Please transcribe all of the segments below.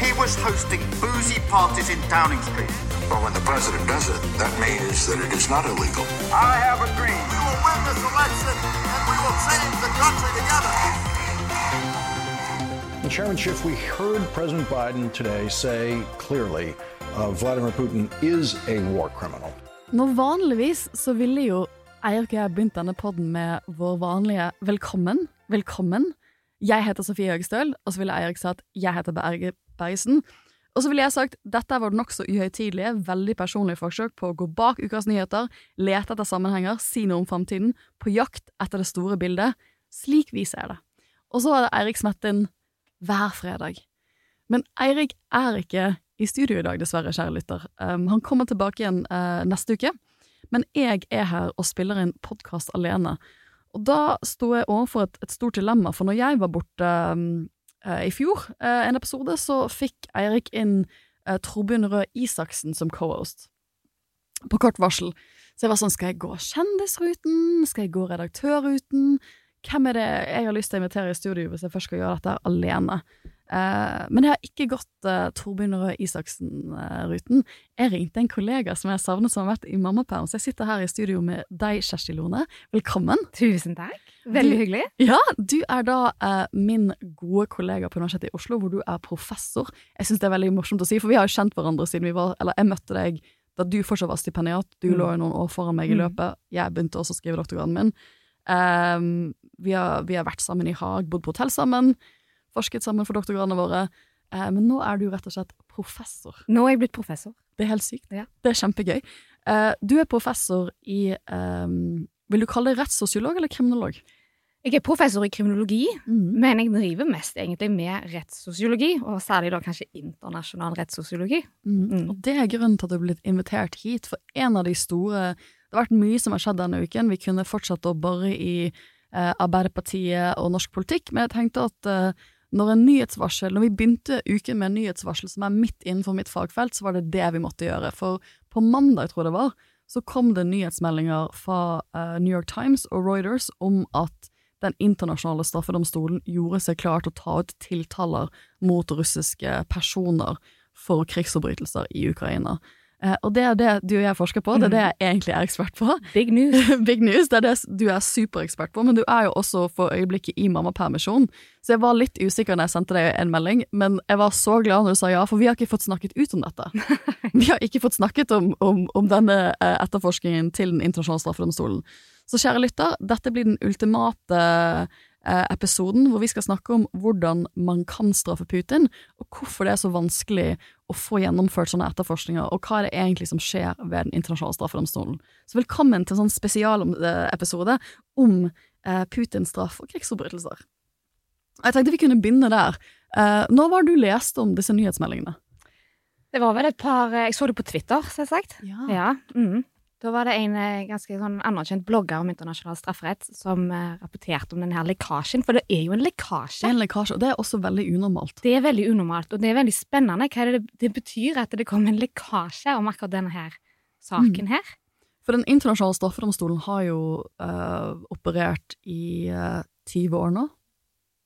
He was hosting boozy parties in Downing Street. Well, when the president does it, that means that it is not illegal. I have a dream. We will win this election and we will change the country together. In Chairman Schiff, we heard President Biden today say clearly uh, Vladimir Putin is a war criminal. Nå vanligvis så ville jo Eirik og jeg begynt denne podden med vår vanlige velkommen. Velkommen. Jeg heter Sofie Høgestøl, og så ville Eirik sagt jeg heter Berge Bergesen. Og så ville jeg sagt dette er vårt nokså uhøytidelige, veldig personlige forsøk på å gå bak ukas nyheter, lete etter sammenhenger, si noe om framtiden, på jakt etter det store bildet. Slik vi ser det. Og så er det Eirik Smettin hver fredag. Men Eirik er ikke i studio i dag, dessverre, kjære lytter. Um, han kommer tilbake igjen uh, neste uke, men jeg er her og spiller inn podkast alene. Og da sto jeg overfor et, et, stort dilemma, for når jeg var borte um, i fjor, uh, en episode, så fikk Eirik inn uh, Torbjørn Røe Isaksen som co-host. På kort varsel. Så jeg var sånn, skal jeg gå kjendisruten? Skal jeg gå redaktørruten? Hvem er det jeg har lyst til å invitere i studio hvis jeg først skal gjøre dette alene? Uh, men jeg har ikke gått uh, Torbjørn Røe Isaksen-ruten. Jeg ringte en kollega som jeg savnet som har vært i mammaperm, så jeg sitter her i studio med deg, Kjersti Lone. Velkommen. Tusen takk. Veldig du, hyggelig. Ja, Du er da uh, min gode kollega på Universitetet i Oslo, hvor du er professor. Jeg syns det er veldig morsomt å si, for vi har jo kjent hverandre siden vi var Eller jeg møtte deg da du fortsatt var stipendiat. Du mm. lå jo noen år foran meg i Mm. løpet. Jeg begynte også å skrive doktorgraden min. Um, vi, har, vi har vært sammen i Haag, bodd på hotell sammen forsket sammen for doktorgradene våre. Eh, men nå er du rett og slett professor. Nå er jeg blitt professor. Det er helt sykt. Ja. Det er kjempegøy. Eh, du er professor i eh, Vil du kalle det rettssosiolog eller kriminolog? Jeg er professor i kriminologi, Mm. men jeg driver mest egentlig med rettssosiologi, og særlig da kanskje internasjonal rettssosiologi. Mm. Mm. Og det er grunnen til at du er blitt invitert hit, for en av de store Det har vært mye som har skjedd denne uken. Vi kunne fortsatt å bore i eh, Arbeiderpartiet og norsk politikk, men jeg tenkte at eh, når en nyhetsvarsel, når vi begynte uken med en nyhetsvarsel som er midt innenfor mitt fagfelt, så var det det vi måtte gjøre. For på mandag, tror jeg det var, så kom det nyhetsmeldinger fra uh, New York Times og Reuters om at den internasjonale straffedomstolen gjorde seg klar til å ta ut tiltaler mot russiske personer for krigsforbrytelser i Ukraina. Eh, og det er det du og jeg forsker på, det er det jeg egentlig er ekspert på. Big news. Big news, det er det du er superekspert på, men du er jo også for øyeblikket i mammapermisjon. Så jeg var litt usikker når jeg sendte deg en melding, men jeg var så glad når du sa ja, for vi har ikke fått snakket ut om dette. Vi har ikke fått snakket om, om, om denne eh, etterforskningen til Den internasjonale straffedomstolen. Så kjære lytter, dette blir den ultimate episoden hvor vi skal snakke om hvordan man kan straffe Putin, og hvorfor det er så vanskelig å få gjennomført sånne etterforskninger, og hva er det egentlig som skjer ved Den internasjonale straffedomstolen. Så velkommen til en sånn spesialepisode om eh, Putins straff og krigsforbrytelser. Jeg tenkte vi kunne begynne der. Eh, når var du leste om disse nyhetsmeldingene? Det var vel et par Jeg så det på Twitter, selvsagt. Ja. Ja. Mm. Da var det en eh, ganske sånn anerkjent blogger om internasjonal strafferett som eh, rapporterte om denne lekkasjen, for det er jo en lekkasje. er en lekkasje, og det er også veldig unormalt. Det er veldig unormalt, og det er veldig spennende hva det, det betyr at det kom en lekkasje om akkurat denne her saken Mm. her. For Den internasjonale straffedomstolen har jo uh, operert i uh, 20 år nå.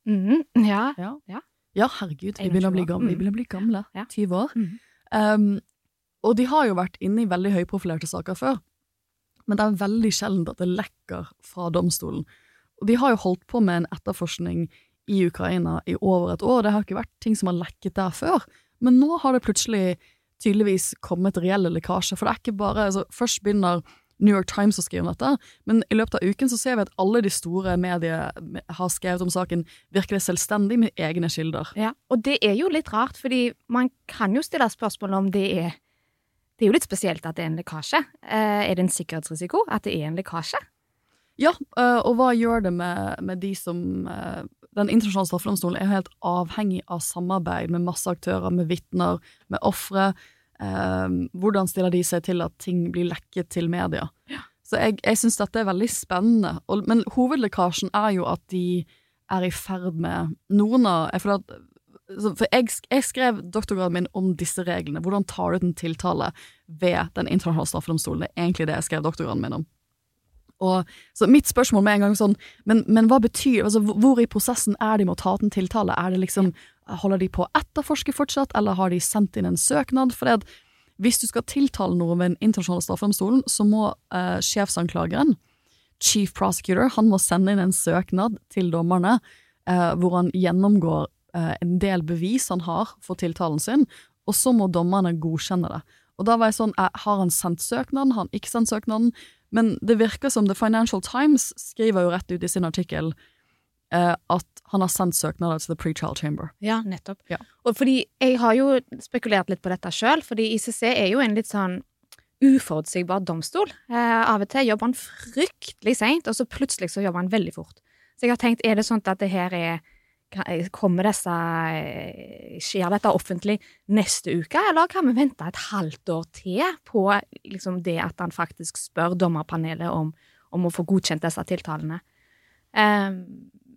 Mm, Ja. Ja, Ja. ja herregud, vi begynner å bli 21 år. gamle. Vi Mm. begynner å bli gamle. Ja. 20 år. Um, og de har jo vært inne i veldig høyprofilerte saker før, men det er veldig sjelden at det lekker fra domstolen. Og de har jo holdt på med en etterforskning i Ukraina i over et år, det har ikke vært ting som har lekket der før, men nå har det plutselig tydeligvis kommet reelle lekkasjer, for det er ikke bare altså, Først begynner New York Times å skrive om dette, men i løpet av uken så ser vi at alle de store medier har skrevet om saken, virker det selvstendig med egne kilder. Ja, og det er jo litt rart, fordi man kan jo stille spørsmål om det er Det er jo litt spesielt at det er en lekkasje. Eh, er det en sikkerhetsrisiko at det er en lekkasje? Ja, øh, og hva gjør det med, med de som øh, Den internasjonale straffedomstolen er helt avhengig av samarbeid med masse aktører, med vitner, med ofre. Eh, hvordan stiller de seg til at ting blir lekket til media? Så jeg, jeg syns dette er veldig spennende. Men hovedlekkasjen er jo at de er i ferd med Noen av jeg føler at For jeg, jeg skrev doktorgraden min om disse reglene. Hvordan tar du ut en tiltale ved Den internasjonale straffedomstolen? Det er egentlig det jeg skrev doktorgraden min om. Og, så mitt spørsmål med en gang sånn, men, men hva betyr altså, hvor- i prosessen er de med å ta ut en tiltale? Er det liksom, Holder de på å etterforske fortsatt, eller har de sendt inn en søknad? For det at hvis du skal tiltale noe ved den internasjonale straffedomstolen, så må eh, sjefsanklageren, chief prosecutor, han må sende inn en søknad til dommerne eh, hvor han gjennomgår en del bevis han har for tiltalen sin, og så må dommerne godkjenne det. Og da var jeg sånn, eh, har han sendt søknaden, har han ikke sendt søknaden? Men det virker som The Financial Times skriver jo rett ut i sin artikkel eh, at han har sendt søknader til The Pre-Child Chamber. Ja, nettopp. Ja. Og fordi jeg har jo spekulert litt på dette sjøl, fordi ICC er jo en litt sånn uforutsigbar domstol. Eh, av og til jobber han fryktelig seint, og så plutselig så jobber han veldig fort. Så jeg har tenkt, er det sånn at det her er Kommer disse eh, Skjer dette offentlig neste uke, eller kan vi vente et halvt år til på liksom, det at han faktisk spør dommerpanelet om, om å få godkjent disse tiltalene? Um,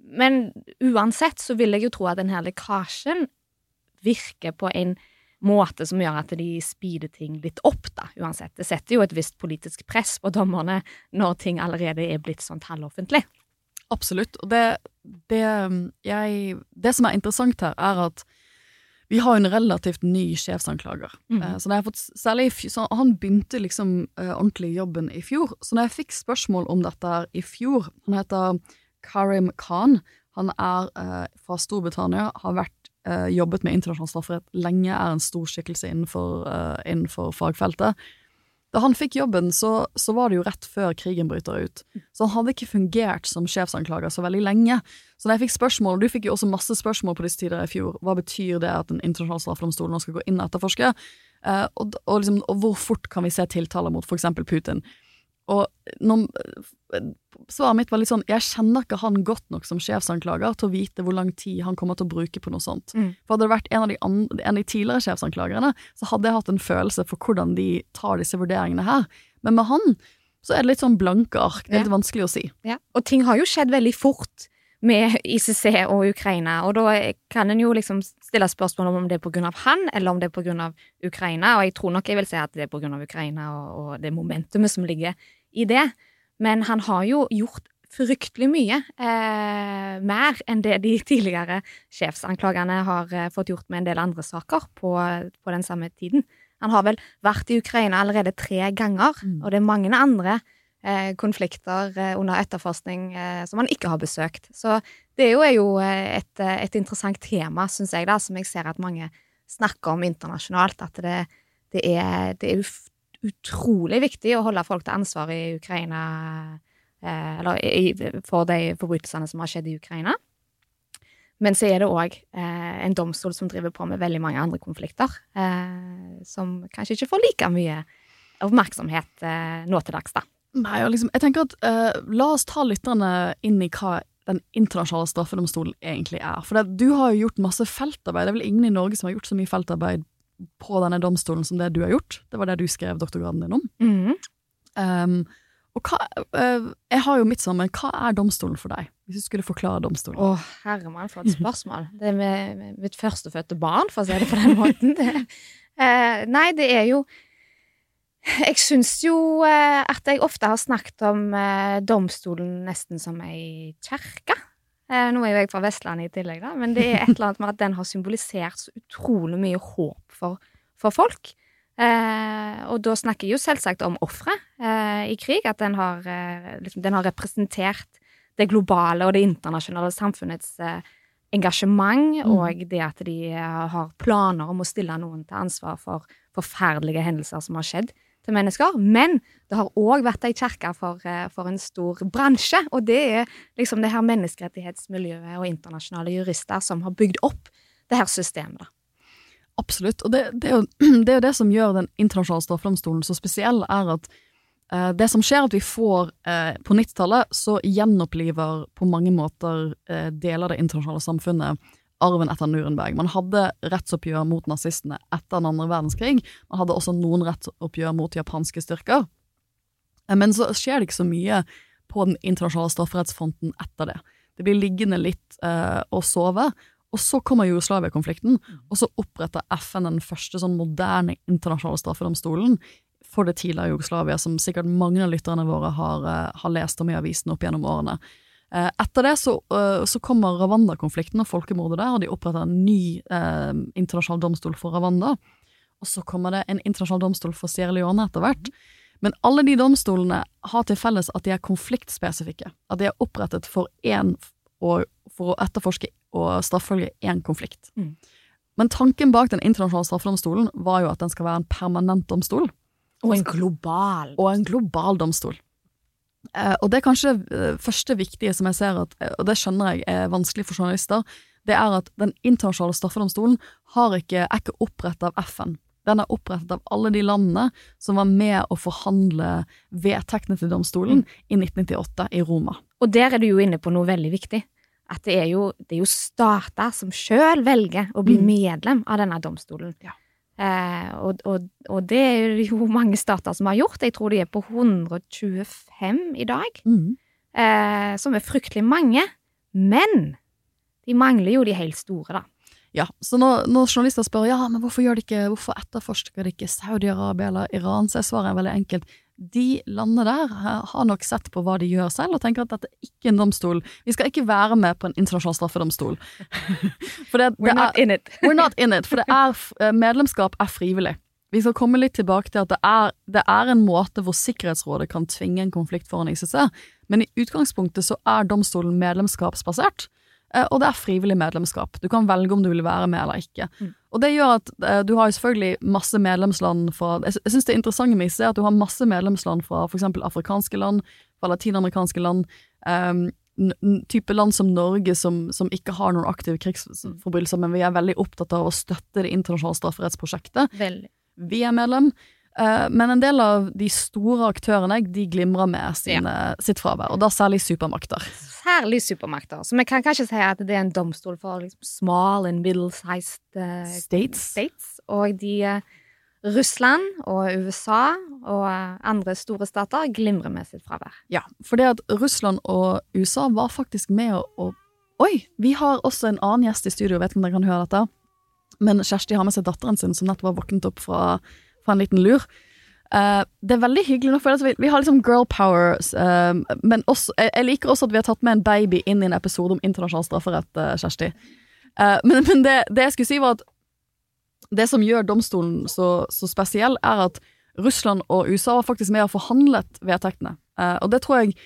men uansett så vil jeg jo tro at denne lekkasjen virker på en måte som gjør at de speeder ting litt opp, da, uansett. Det setter jo et visst politisk press på dommerne når ting allerede er blitt sånn halvoffentlig. Absolutt. Og det, det, jeg, det som er interessant her, er at vi har en relativt ny sjefsanklager. Eh, Så fått, særlig så Han begynte liksom uh, ordentlig jobben i fjor. Så når jeg fikk spørsmål om dette her i fjor Han heter Karim Khan. Han er uh, fra Storbritannia, har vært, uh, jobbet med internasjonal strafferett lenge, er en stor skikkelse innenfor, innenfor fagfeltet. Da han fikk jobben, så, så var det jo rett før krigen bryter ut. Så han hadde ikke fungert som sjefsanklager så veldig lenge. Så da jeg fikk spørsmål, og du fikk jo også masse spørsmål på disse tider i fjor, hva betyr det at en internasjonal straffedomstol nå skal gå inn og etterforske, Eh, og, og, liksom, og hvor fort kan vi se tiltaler mot for eksempel Putin? Og når, svaret mitt var litt sånn, jeg kjenner ikke han godt nok som sjefsanklager til å vite hvor lang tid han kommer til å bruke på noe sånt. Mm. For hadde det vært en av, de andre, en av de tidligere sjefsanklagerne, så hadde jeg hatt en følelse for hvordan de tar disse vurderingene her. Men med han, så er det litt sånn blanke ark. Det er litt vanskelig å si. Ja. Og ting har jo skjedd veldig fort med ICC og Ukraina, og da kan en jo liksom stille spørsmål om det er av han, eller om det er av Ukraina, og jeg tror nok jeg vil si at det er av Ukraina og, og det momentumet som ligger i det. Men han har jo gjort fryktelig mye eh, mer enn det de tidligere sjefsanklagerne har eh, fått gjort med en del andre saker på, på den samme tiden. Han har vel vært i Ukraina allerede tre ganger, Mm. og det er mange andre eh, konflikter eh, under etterforskning eh, som han ikke har besøkt. Så det er jo, er jo eh, et, et interessant tema, syns jeg, da, som jeg ser at mange snakker om internasjonalt. At det, det er, det er utrolig viktig å holde folk til ansvar i Ukraina eh, Eller i, for de forbrytelsene som har skjedd i Ukraina. Men så er det òg eh, en domstol som driver på med veldig mange andre konflikter, eh, som kanskje ikke får like mye oppmerksomhet eh, nå til dags, da. Nei, og liksom, jeg tenker at eh, La oss ta lytterne inn i hva den internasjonale straffedomstolen egentlig er. For det, du har jo gjort masse feltarbeid. Det er vel ingen i Norge som har gjort så mye feltarbeid på denne domstolen som det du har gjort. Det var det du skrev doktorgraden din om. Mhm. Um, og hva, uh, jeg har jo mitt sammen, men hva er domstolen for deg? Hvis du skulle forklare domstolen. Å, oh, herre mann, for et spørsmål. Det er med, med mitt førstefødte barn, for å si det på den måten. Det, uh, nei, det er jo Jeg syns jo eh, at jeg ofte har snakket om domstolen nesten som ei kjerke. Eh, nå er jo jeg fra Vestlandet i tillegg, da, men det er et eller annet med at den har symbolisert så utrolig mye håp for, for folk. Eh, og da snakker jeg jo selvsagt om ofre eh, i krig, at den har, eh, liksom, den har representert det globale og det internasjonale samfunnets eh, engasjement, Mm. og det at de har planer om å stille noen til ansvar for forferdelige hendelser som har skjedd til mennesker. Men det har òg vært ei kjerke for, eh, for en stor bransje, og det er liksom det her menneskerettighetsmiljøet og internasjonale jurister som har bygd opp det her systemet. da. Absolutt. Og det, det, er jo, det er jo det som gjør den internasjonale straffedomstolen så spesiell, er at Eh, det som skjer, er at vi får eh, På 90-tallet så gjenoppliver på mange måter eh, deler av det internasjonale samfunnet arven etter Nuremberg. Man hadde rettsoppgjør mot nazistene etter den andre verdenskrig. Man hadde også noen rettsoppgjør mot japanske styrker. Men så skjer det ikke så mye på den internasjonale strafferettsfronten etter det. Det blir liggende litt eh, og sove. Og så kommer Jugoslavia-konflikten, og så oppretter FN den første sånn moderne internasjonale straffedomstolen for det tidligere Jugoslavia, som sikkert mange av lytterne våre har, eh, har lest om i avisen opp gjennom årene. Eh, etter det så, eh, så kommer Rwanda-konflikten og folkemordet der, og de oppretter en ny eh, internasjonal domstol for Rwanda. Og så kommer det en internasjonal domstol for Sierra Leone etter hvert. Men alle de domstolene har til felles at de er konfliktspesifikke. At de er opprettet for en, for å etterforske og straffølge én konflikt. Mm. Men tanken bak den internasjonale straffedomstolen var jo at den skal være en permanent domstol Og en global. og en global domstol. Eh, og det er kanskje det første viktige som jeg ser at, eh, og det skjønner jeg er vanskelig for journalister, det er at den internasjonale straffedomstolen har ikke, er ikke opprettet av FN. Den er opprettet av alle de landene som var med å forhandle vedtektene til domstolen i 1998 i Roma. Og der er du jo inne på noe veldig viktig. At det er jo, det er jo stater som sjøl velger å bli Mm. medlem av denne domstolen. Ja. Eh, og, og, og det er jo mange stater som har gjort. Jeg tror de er på 125 i dag. Eh, som er fryktelig mange. Men de mangler jo de helt store, da. Ja, så når, når journalister spør ja, men hvorfor, gjør de ikke, hvorfor etterforsker de ikke Saudi-Arabia eller Iran, så er svaret veldig enkelt. De landene der har nok sett på hva de gjør selv, og tenker at dette er ikke en domstol. Vi skal ikke være med på en internasjonal straffedomstol. For det, det We're not er, in it. we're not in it, for det er, eh, medlemskap er frivillig. Vi skal komme litt tilbake til at det er, det er en måte hvor Sikkerhetsrådet kan tvinge en konflikt foran ICC, men i utgangspunktet så er domstolen medlemskapsbasert. Eh, Og det er frivillig medlemskap. Du kan velge om du vil være med eller ikke. Mm. Og det gjør at eh, du har selvfølgelig masse medlemsland fra Jeg, sy- syns det interessante med er at du har masse medlemsland fra f.eks. afrikanske land, fra latinamerikanske land, um, type land som Norge som, som ikke har noen aktive krigsforbrytelser, men vi er veldig opptatt av å støtte det internasjonale strafferettsprosjektet. Veldig. Vi er medlem. Eh, men en del av de store aktørene de glimrer med sine, sitt fravær, og da særlig supermakter. Særlig supermakter. Så vi kan kanskje si at det er en domstol for liksom small and middle-sized uh, States. states. Og de uh, Russland og USA og eh, andre store stater glimrer med sitt fravær. Ja, for det at Russland og USA var faktisk med å, å Oi! Vi har også en annen gjest i studio, vet ikke om dere kan høre dette. Men Kjersti har med seg datteren sin, som nettopp har våknet opp fra, fra en liten lur. Uh, det er veldig hyggelig nå, for vi, vi har liksom girl power, uh, men også, jeg, jeg liker også at vi har tatt med en baby inn i en episode om internasjonal strafferett, uh, Kjersti. Eh, men men det, det jeg skulle si, var at det som gjør domstolen så, så spesiell, er at Russland og USA var faktisk med og forhandlet vedtektene. Eh, og det tror jeg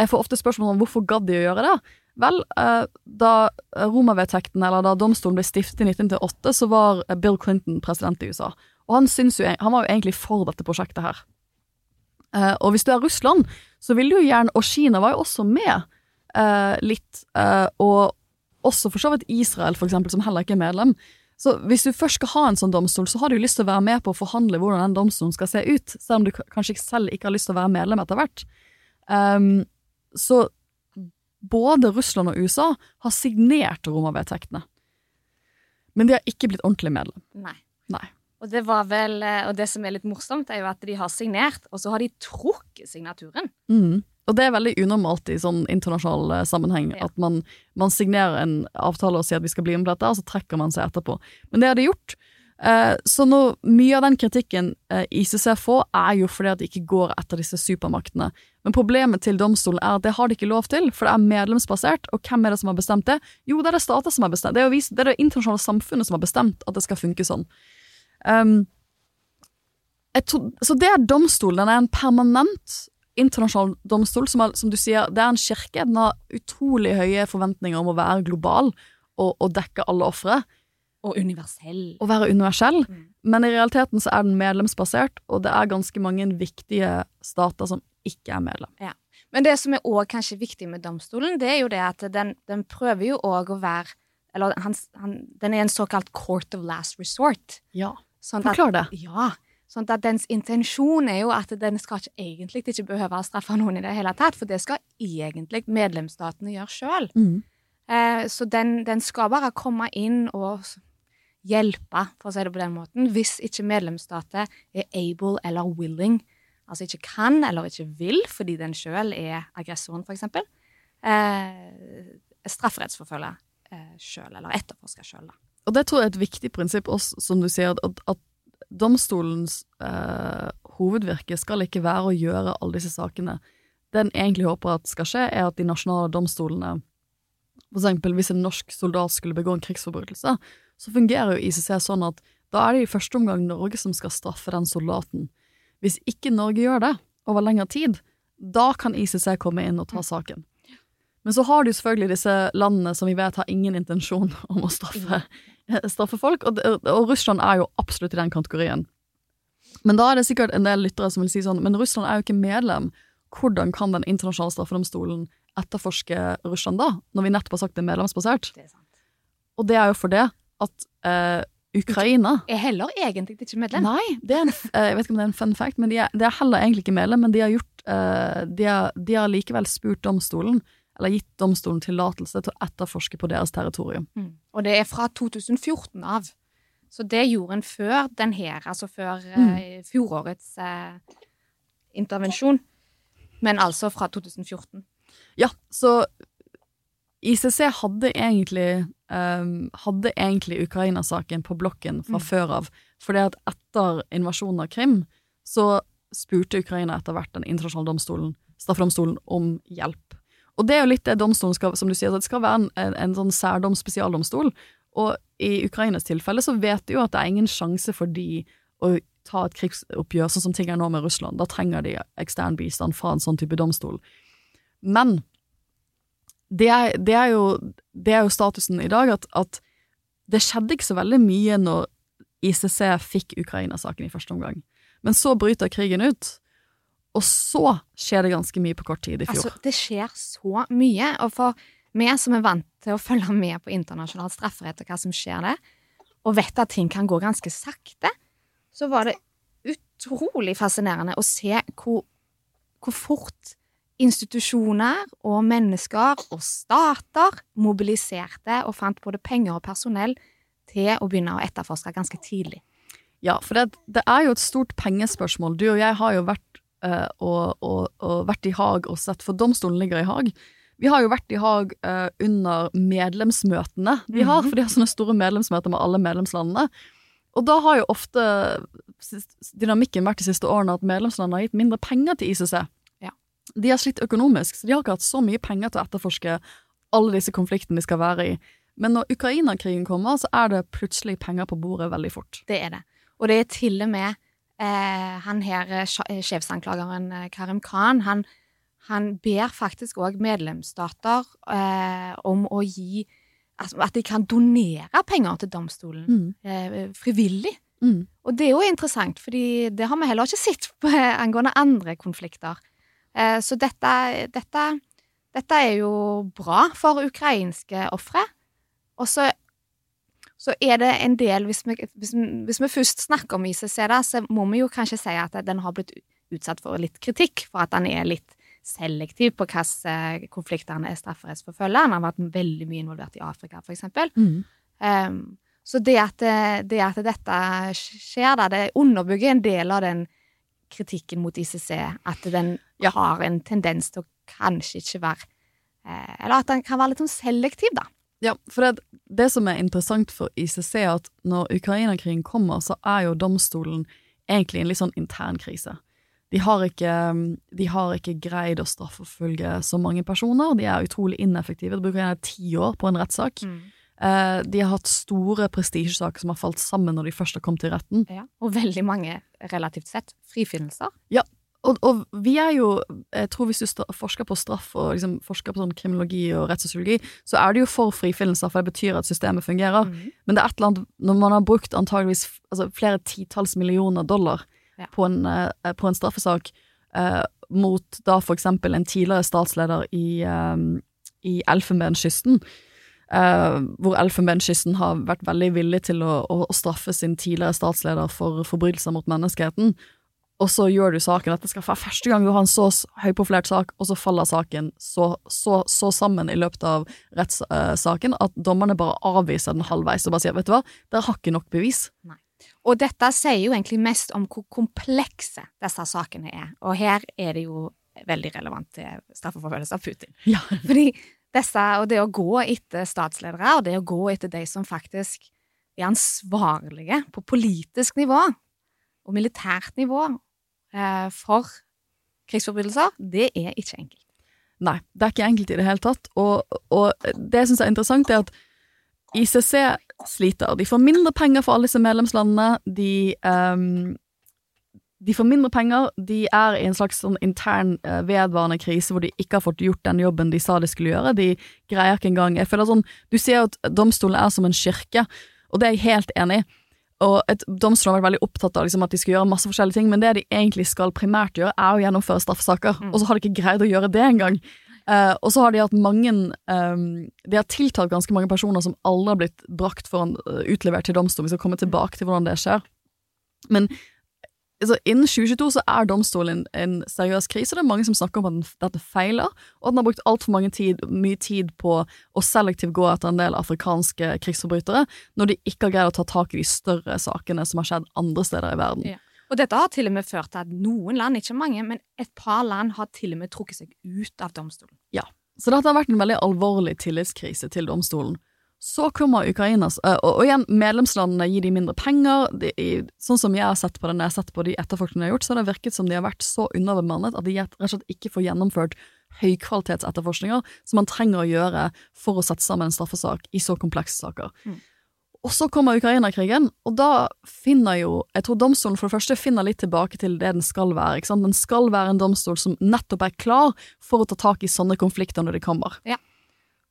Jeg får ofte spørsmål om hvorfor gadd de å gjøre det. Vel, eh, da Roma-vedtektene, eller da domstolen ble stiftet i 1998, så var eh, Bill Clinton president i USA. Og han, jo, han var jo egentlig for dette prosjektet her. Uh, og hvis du er Russland, så vil du jo gjerne Og Kina var jo også med uh, litt. Uh, og også for så vidt Israel, for eksempel, som heller ikke er medlem. Så hvis du først skal ha en sånn domstol, så har du jo lyst til å være med på å forhandle hvordan den domstolen skal se ut, selv om du kanskje ikke selv ikke har lyst til å være medlem etter hvert. Um, så både Russland og USA har signert Roma-vedtektene. Men de har ikke blitt ordentlig medlem. Nei. Nei. Og det var vel, eh, og det som er litt morsomt, er jo at de har signert, og så har de trukket signaturen. Mm. Og det er veldig unormalt i sånn internasjonal eh, sammenheng, Ja. at man, man signerer en avtale og sier at vi skal bli med på dette, og så trekker man seg etterpå. Men det har de gjort. Eh, så nå, mye av den kritikken ICC får, er jo fordi at de ikke går etter disse supermaktene. Men problemet til domstolen er at det har de ikke lov til, for det er medlemsbasert, og hvem er det som har bestemt det? Jo, det er det stater som har bestemt. Det er det det internasjonale samfunnet som har bestemt at det skal funke sånn. Um, jeg tror, så det er domstolen. Den er en permanent internasjonal domstol. Som, er, som du sier, det er en kirke. Den har utrolig høye forventninger om å være global og, og dekke alle ofre. Og universell. Å være universell. Mm. Men i realiteten så er den medlemsbasert, og det er ganske mange viktige stater som ikke er medlem. Men det som er også kanskje viktig med domstolen, det er jo det at den, den prøver jo òg å være Eller han, han, den er en såkalt court of last resort. Ja. Sånn Forklar det. Ja. Sånn at dens intensjon er jo at den skal ikke egentlig ikke behøve å straffe noen i det hele tatt, for det skal egentlig medlemsstatene gjøre sjøl. Eh, så den, den skal bare komme inn og hjelpe, for å si det på den måten, hvis ikke medlemsstater er able eller willing, altså ikke kan eller ikke vil, fordi den sjøl er aggressoren, eksempel, eh, strafferettsforfølge eh, sjøl, eller etterforske sjøl, da. Og det tror jeg er et viktig prinsipp også, som du sier, at, at domstolens eh, hovedvirke skal ikke være å gjøre alle disse sakene. Det en egentlig håper at skal skje, er at de nasjonale domstolene, for eksempel hvis en norsk soldat skulle begå en krigsforbrytelse, så fungerer jo ICC sånn at da er det i første omgang Norge som skal straffe den soldaten. Hvis ikke Norge gjør det over lengre tid, da kan ICC komme inn og ta saken. Men så har du selvfølgelig disse landene som vi vet har ingen intensjon om å straffe, straffe folk, og, og Russland er jo absolutt i den kategorien. Men da er det sikkert en del lyttere som vil si sånn, men Russland er jo ikke medlem. Hvordan kan den internasjonale straffedomstolen etterforske Russland da, når vi nettopp har sagt det er medlemsbasert? Det er sant. Og det er jo for det at eh, Ukraina Er heller egentlig ikke medlem. Nei, det er en, eh, jeg vet ikke om det er en fun fact, men de er, de er heller egentlig ikke medlem, men de har gjort eh, de, har, de har likevel spurt domstolen, eller gitt domstolen tillatelse til å etterforske på deres territorium. Mm. Og det er fra 2014 av. Så det gjorde en før den her, altså før eh, fjorårets eh, intervensjon. Men altså fra 2014. Ja, så ICC hadde egentlig um, hadde egentlig Ukraina-saken på blokken fra Mm. før av, fordi at etter invasjonen av Krim, så spurte Ukraina etter hvert den internasjonale domstolen, straffedomstolen, om hjelp. Og det er jo litt det domstolen skal, som du sier, det skal være en, en, en sånn særdom spesialdomstol, og i Ukrainas tilfelle så vet de jo at det er ingen sjanse for de å ta et krigsoppgjør sånn som ting er nå med Russland. Da trenger de ekstern bistand fra en sånn type domstol. Men det er, det er, jo, det er jo statusen i dag at, at det skjedde ikke så veldig mye når ICC fikk Ukraina-saken i første omgang. Men så bryter krigen ut, og så skjer det ganske mye på kort tid i fjor. Altså, det skjer så mye. Og for vi som er vant til å følge med på internasjonal strafferett og hva som skjer der, og vet at ting kan gå ganske sakte, så var det utrolig fascinerende å se hvor, hvor fort institusjoner og mennesker og stater mobiliserte og fant både penger og personell til å begynne å etterforske ganske tidlig. Ja, for det, det er jo et stort pengespørsmål. Du og jeg har jo vært, eh, og, og, og vært i Haag og sett, for domstolen ligger i Haag. Vi har jo vært i Haag uh, under medlemsmøtene de har, for de har sånne store medlemsmøter med alle medlemslandene. Og da har jo ofte dynamikken vært de siste årene at medlemslandene har gitt mindre penger til ICC. Ja. De har slitt økonomisk, så de har ikke hatt så mye penger til å etterforske alle disse konfliktene de skal være i. Men når Ukraina-krigen kommer, så er det plutselig penger på bordet veldig fort. Det er det. Og det er til og med eh, han her, eh, eh, sjefsanklageren eh, Karim Khan, han, han ber faktisk òg medlemsstater eh, om å gi at, at de kan donere penger til domstolen Mm. eh, frivillig. Mm. Og det er jo interessant, fordi det har vi heller ikke sett på, angående andre konflikter. Eh, så dette, dette, dette er jo bra for ukrainske ofre. Og så, så er det en del hvis vi, hvis, vi- hvis vi først snakker om ICC, da, så må vi jo kanskje si at den har blitt utsatt for litt kritikk for at den er litt selektiv på hvilke konflikter han er strafferettsforfølger. Han har vært veldig mye involvert i Afrika, eksempel. Mm. Um, så det at, det, det at dette skjer, da, det underbygger en del av den kritikken mot ICC, at den Ja. har en tendens til å kanskje ikke være eh, Eller at den kan være litt sånn selektiv, da. Ja, for det, det som er interessant for ICC, er at når Ukraina-krigen kommer, så er jo domstolen egentlig en litt sånn intern krise. De har ikke, de har ikke greid å straffeforfølge så mange personer. De er utrolig ineffektive. Det bruker gjerne ti år på en rettssak. Eh, de har hatt store prestisjesaker som har falt sammen når de først har kommet til retten. Ja. Og veldig mange, relativt sett, frifinnelser. Og, og vi er jo, jeg tror hvis du forsker på straff og liksom forsker på sånn kriminologi og rettssosiologi, så er det jo for frifinnelser, for det betyr at systemet fungerer. Mhm. Men det er et eller annet, når man har brukt antageligvis altså, flere titalls millioner dollar Ja. på, en, eh, på en straffesak, eh, mot da for eksempel en tidligere statsleder i, eh, i Elfenbenskysten, eh, hvor Elfenbenskysten har vært veldig villig til å, å, å straffe sin tidligere statsleder for forbrytelser mot menneskeheten. Og så gjør du saken. at det skal være første gang du har en så høyprofilert sak, og så faller saken så, så, så sammen i løpet av rettssaken at dommerne bare avviser den halvveis og bare sier vet du hva, dere har ikke nok bevis. Nei. Og dette sier jo egentlig mest om hvor komplekse disse sakene er. Og her er det jo veldig relevant til straffeforfølgelse av Putin. Ja. Fordi disse, og det å gå etter statsledere, og det å gå etter de som faktisk er ansvarlige på politisk nivå og militært nivå eh, for krigsforbrytelser, det er ikke enkelt. Nei, det er ikke enkelt i det hele tatt. Og, og det jeg syns er interessant, er at ICC sliter. De får mindre penger for alle disse medlemslandene. De, um, de får mindre penger. De er i en slags sånn intern eh, vedvarende krise hvor de ikke har fått gjort den jobben de sa de skulle gjøre. De greier ikke engang Jeg føler sånn Du sier at domstolen er som en kirke, og det er jeg helt enig i. Og et domstol har vært veldig opptatt av liksom, at de skal gjøre masse forskjellige ting, men det de egentlig skal primært gjøre, er å gjennomføre straffesaker. Og så har de ikke greid å gjøre det engang. Uh, og så har de hatt mange um, De har tiltalt ganske mange personer som aldri har blitt brakt foran uh, utlevert til domstolen. Vi skal komme tilbake til hvordan det skjer. Men altså, innen 2022 så er domstolen en, en seriøs krise. Det er mange som snakker om at den, dette feiler, og at den har brukt altfor tid, mye tid på å selektivt gå etter en del afrikanske krigsforbrytere, når de ikke har greid å ta tak i de større sakene som har skjedd andre steder i verden. Ja. Og dette har til og med ført til at noen land, ikke mange, men et par land har til og med trukket seg ut av domstolen. Ja, Så dette har vært en veldig alvorlig tillitskrise til domstolen. Så kommer Ukrainas øh, Og, igjen, medlemslandene gir de mindre penger. De, sånn som jeg har sett på det når jeg har sett på de etterforskningene jeg har gjort, så har det virket som de har vært så underbemannet at de rett og slett ikke får gjennomført høykvalitetsetterforskninger som man trenger å gjøre for å sette sammen en straffesak i så komplekse saker. Mm. Og så kommer Ukraina-krigen, og da finner jo Jeg tror domstolen for det første finner litt tilbake til det den skal være. ikke sant? Den skal være en domstol som nettopp er klar for å ta tak i sånne konflikter når de kommer.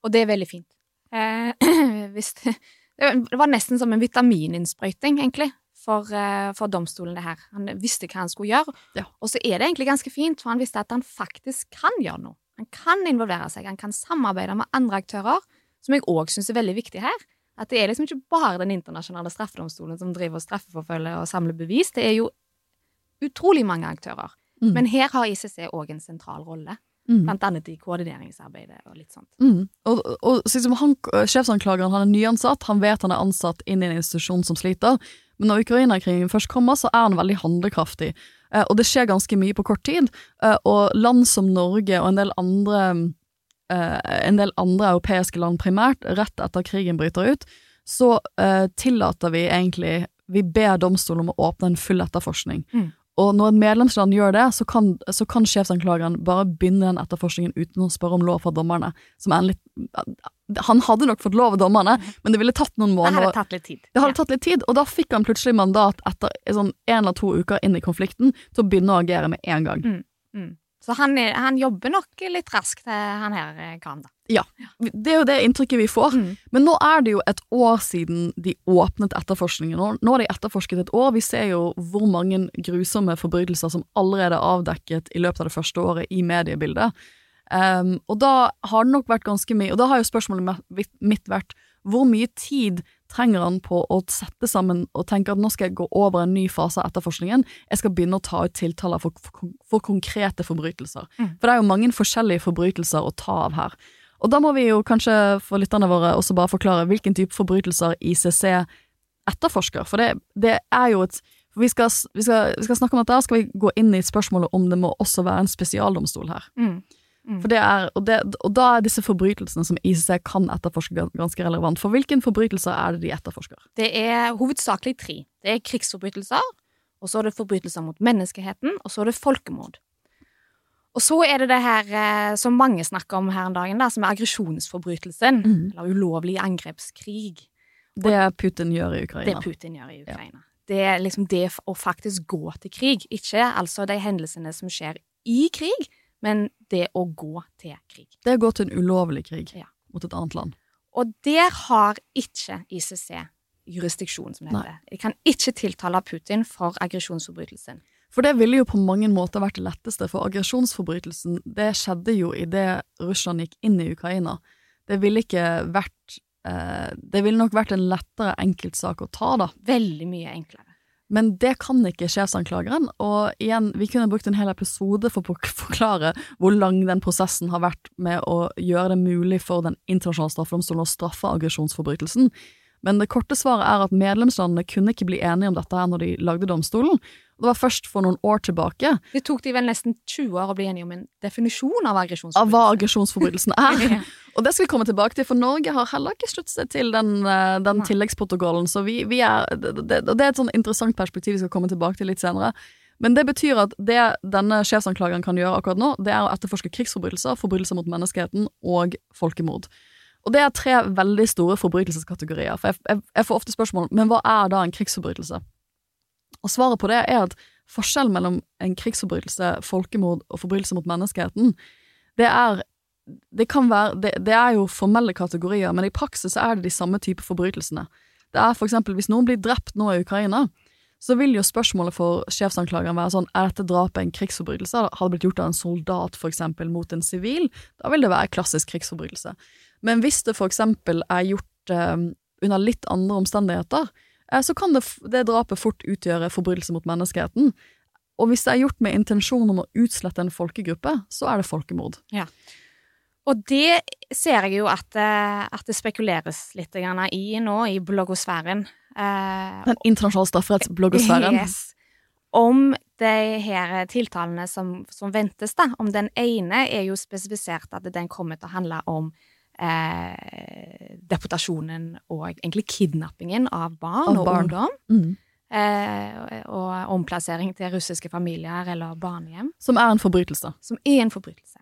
Og det er veldig fint. Eh, hvis det, det var nesten som en vitamininnsprøyting, egentlig, for, eh, for domstolen, det her. Han visste hva han skulle gjøre, Ja. og så er det egentlig ganske fint, for han visste at han faktisk kan gjøre noe. Han kan involvere seg, han kan samarbeide med andre aktører, som jeg òg syns er veldig viktig her. At det er liksom ikke bare den internasjonale straffedomstolen som driver og straffeforfølger og samler bevis, det er jo utrolig mange aktører. Mm. Men her har ICC òg en sentral rolle, Mm. blant annet i koordineringsarbeidet og litt sånt. Mm. Og, og sånn han, sjefsanklageren han er nyansatt, han vet han er ansatt inn i en institusjon som sliter, men når Ukraina-krigen først kommer, så er han veldig handlekraftig. Eh, og det skjer ganske mye på kort tid, eh, og land som Norge og en del andre eh, en del andre europeiske land primært, rett etter krigen bryter ut, så eh, tillater vi egentlig Vi ber domstolen om å åpne en full etterforskning. Mm. Og når et medlemsland gjør det, så kan, så kan sjefsanklageren bare begynne den etterforskningen uten å spørre om lov fra dommerne. Som er en litt Han hadde nok fått lov av dommerne, men det ville tatt noen Det måneder. hadde tatt litt tid. Det hadde tatt litt tid, og da fikk han plutselig mandat etter sånn en eller to uker inn i konflikten til å begynne å agere med en gang. Mm. Så han, han jobber nok litt raskt, eh, han her kan karen, da. Det er jo det inntrykket vi får. Mm. Men nå er det jo et år siden de åpnet etterforskningen. Nå, har de etterforsket et år. Vi ser jo hvor mange grusomme forbrytelser som allerede er avdekket i løpet av det første året i mediebildet. Um, og da har det nok vært ganske mye Og da har jo spørsmålet mitt vært hvor mye tid trenger han på å sette sammen og tenke at nå skal jeg gå over en ny fase av etterforskningen, jeg skal begynne å ta ut tiltaler for, for, for konkrete forbrytelser. Mm. For det er jo mange forskjellige forbrytelser å ta av her. Og da må vi jo kanskje for lytterne våre også bare forklare hvilken type forbrytelser ICC etterforsker, for det, det er jo et vi skal, vi, skal, vi skal snakke om dette, skal vi gå inn i spørsmålet om det må også være en spesialdomstol her. Mm. Mm. Det er, og, det, og da er disse forbrytelsene som ICC kan etterforske ganske relevant. For hvilken forbrytelser er det de etterforsker? Det er hovedsakelig tre. Det er krigsforbrytelser, og så er det forbrytelser mot menneskeheten, og så er det folkemord. Og så er det det her eh, som mange snakker om her en dag, da, som er aggresjonsforbrytelsen, Mm. eller ulovlig angrepskrig. Det Putin gjør i Det Ukraina. Putin gjør i Ukraina. Det er liksom det å faktisk gå til krig, ikke altså de hendelsene som skjer i krig, men det å gå til krig. Det å gå til en ulovlig krig Ja. mot et annet land. Og der har ikke ICC jurisdiksjon, som det Nei. heter. De kan ikke tiltale Putin for aggresjonsforbrytelsen. For det ville jo på mange måter vært det letteste, for aggresjonsforbrytelsen det skjedde jo idet Russland gikk inn i Ukraina. Det ville ikke vært eh, Det ville nok vært en lettere enkeltsak å ta, da. Veldig mye enklere. Men det kan ikke sjefsanklageren, og igjen, vi kunne brukt en hel episode for å forklare hvor lang den prosessen har vært med å gjøre det mulig for Den internasjonale straffedomstolen å straffe aggresjonsforbrytelsen. Men det korte svaret er at medlemslandene kunne ikke bli enige om dette her når de lagde domstolen. Det var først for noen år tilbake Det tok de vel nesten 20 år å bli enige om en definisjon av av hva aggresjonsforbrytelsen er. Og det skal vi komme tilbake til, for Norge har heller ikke sluttet seg til den, eh, den tilleggsprotokollen. Så vi, vi er, det, det, det er et sånn interessant perspektiv vi skal komme tilbake til litt senere. Men det betyr at det denne sjefsanklageren kan gjøre akkurat nå, det er å etterforske krigsforbrytelser, forbrytelser mot menneskeheten og folkemord. Og det er tre veldig store forbrytelseskategorier. For jeg, jeg, jeg får ofte spørsmål men hva er da en krigsforbrytelse. Og svaret på det er at forskjellen mellom en krigsforbrytelse, folkemord og forbrytelse mot menneskeheten, det er det være, det, det er jo formelle kategorier, men i praksis er det de samme type forbrytelsene. Det er for eksempel hvis noen blir drept nå i Ukraina, så vil jo spørsmålet for sjefsanklageren være sånn, er dette drapet en krigsforbrytelse? Har det blitt gjort av en soldat for eksempel mot en sivil? Da vil det være klassisk krigsforbrytelse. Men hvis det for eksempel er gjort eh, under litt andre omstendigheter, så kan det, det drapet fort utgjøre forbrytelse mot menneskeheten. Og hvis det er gjort med intensjon om å utslette en folkegruppe, så er det folkemord. Og det ser jeg jo at, eh, at det spekuleres litt i nå, i bloggosfæren. Eh, Den internasjonale strafferettsbloggosfæren. Yes. Om de her tiltalene som, som ventes, da. Om den ene er jo spesifisert at den kommer til å handle om eh, deportasjonen og egentlig kidnappingen av barn og, og barn. ungdom. Mm. Eh, og omplassering til russiske familier eller barnehjem. Som er en forbrytelse. Som er en forbrytelse.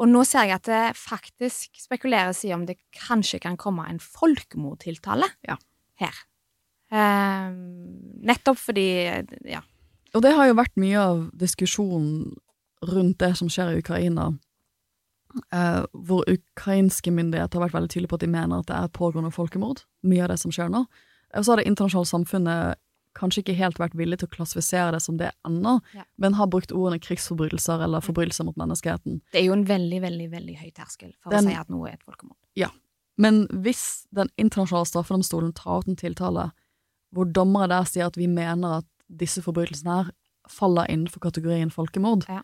Og nå ser jeg at det faktisk spekuleres i om det kanskje kan komme en folkemordtiltale Ja. her. Eh, nettopp fordi Ja. Og det har jo vært mye av diskusjonen rundt det som skjer i Ukraina, eh, hvor ukrainske myndigheter har vært veldig tydelige på at de mener at det er pågående folkemord, mye av det som skjer nå. Og så har det internasjonale samfunnet kanskje ikke helt vært villig til å klassifisere det som det ennå, Ja. men har brukt ordene krigsforbrytelser eller forbrytelser mot menneskeheten. Det er jo en veldig, veldig veldig høy terskel for Den- å si at noe er et folkemord. Ja. Men hvis Den internasjonale straffedomstolen tar ut en tiltale hvor dommere der sier at vi mener at disse forbrytelsene her faller innenfor kategorien folkemord, Ja.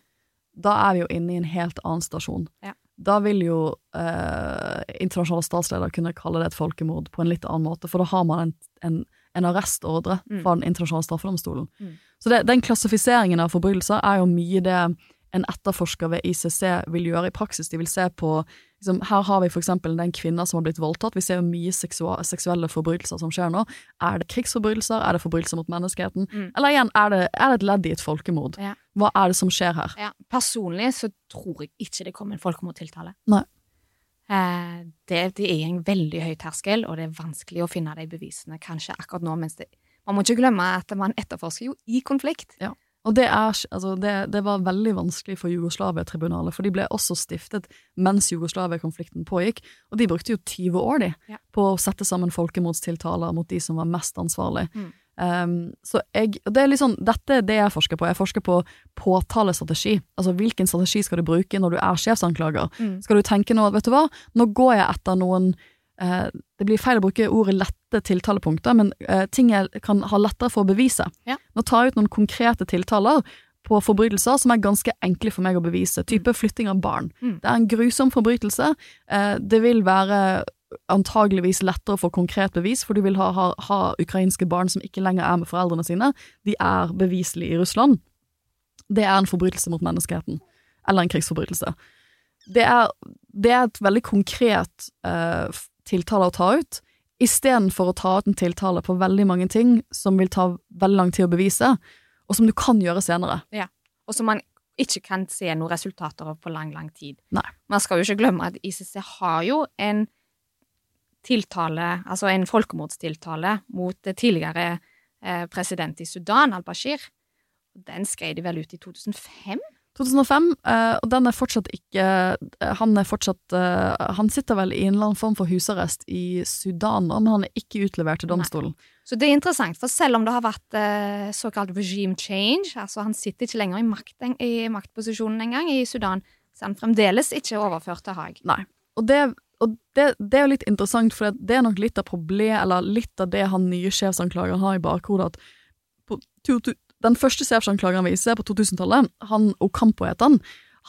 da er vi jo inne i en helt annen stasjon. Ja. Da vil jo eh, internasjonale statsledere kunne kalle det et folkemord på en litt annen måte, for da har man en, en, en arrestordre Mm. fra Den internasjonale straffedomstolen. Mm. Så det, den klassifiseringen av forbrytelser er jo mye det en etterforsker ved ICC vil gjøre i praksis. De vil se på liksom, Her har vi eksempel den kvinna som har blitt voldtatt. Vi ser jo mye seksuelle forbrytelser som skjer nå. Er det krigsforbrytelser? Er det forbrytelser mot menneskeheten? Mm. Eller igjen, er det, er det et ledd i et folkemord? Ja. Hva er det som skjer her? Ja, personlig så tror jeg ikke det kommer en folkemordtiltale. Nei. Eh, det, det er en veldig høy terskel, og det er vanskelig å finne de bevisene kanskje akkurat nå. mens det, Man må ikke glemme at man etterforsker jo i konflikt. Ja. Og det, er, altså det, det var veldig vanskelig for Jugoslavia-tribunalet, for de ble også stiftet mens Jugoslavia-konflikten pågikk, og de brukte jo 20 år de, Ja. på å sette sammen folkemordstiltaler mot de som var mest ansvarlig. Mm. Um, så jeg, og det er liksom, dette er det jeg forsker på. Jeg forsker på påtalestrategi. Altså hvilken strategi skal du bruke når du er sjefsanklager? Mm. Skal du tenke nå vet du hva, nå går jeg etter noen eh, Det blir feil å bruke ordet lette tiltalepunkter, men eh, ting jeg kan ha lettere for å bevise. Ja. Nå tar jeg ut noen konkrete tiltaler på forbrytelser som er ganske enkle for meg å bevise. Type flytting av barn. Mm. Det er en grusom forbrytelse. Eh, det vil være antageligvis lettere å få konkret bevis, for du vil ha, ha, ha ukrainske barn som ikke lenger er med foreldrene sine. De er beviselig i Russland. Det er en forbrytelse mot menneskeheten. Eller en krigsforbrytelse. Det er, det er et veldig konkret eh, tiltale å ta ut, istedenfor å ta ut en tiltale på veldig mange ting som vil ta veldig lang tid å bevise, og som du kan gjøre senere. Og som man ikke kan se noen resultater av på lang, lang tid. Nei. Man skal jo ikke glemme at ICC har jo en tiltale, altså en folkemordstiltale mot det tidligere eh, president i Sudan, al-Bashir. Den skrev de vel ut i 2005? 2005, eh, og den er fortsatt ikke eh, Han er fortsatt Han sitter vel i en eller annen form for husarrest i Sudan, men han er ikke utlevert til Nei. domstolen. Så det er interessant, for selv om det har vært såkalt regime change, altså han sitter ikke lenger i, makt, i maktposisjonen engang i Sudan, så er han fremdeles ikke overført til Haag. Nei. Og det, og det, det er jo litt interessant, for det, er nok litt av problemet, eller litt av det han nye sjefsanklageren har i bakhodet, at på, to, to, den første sjefsanklageren vi ser på 2000-tallet, han Ocampo het han,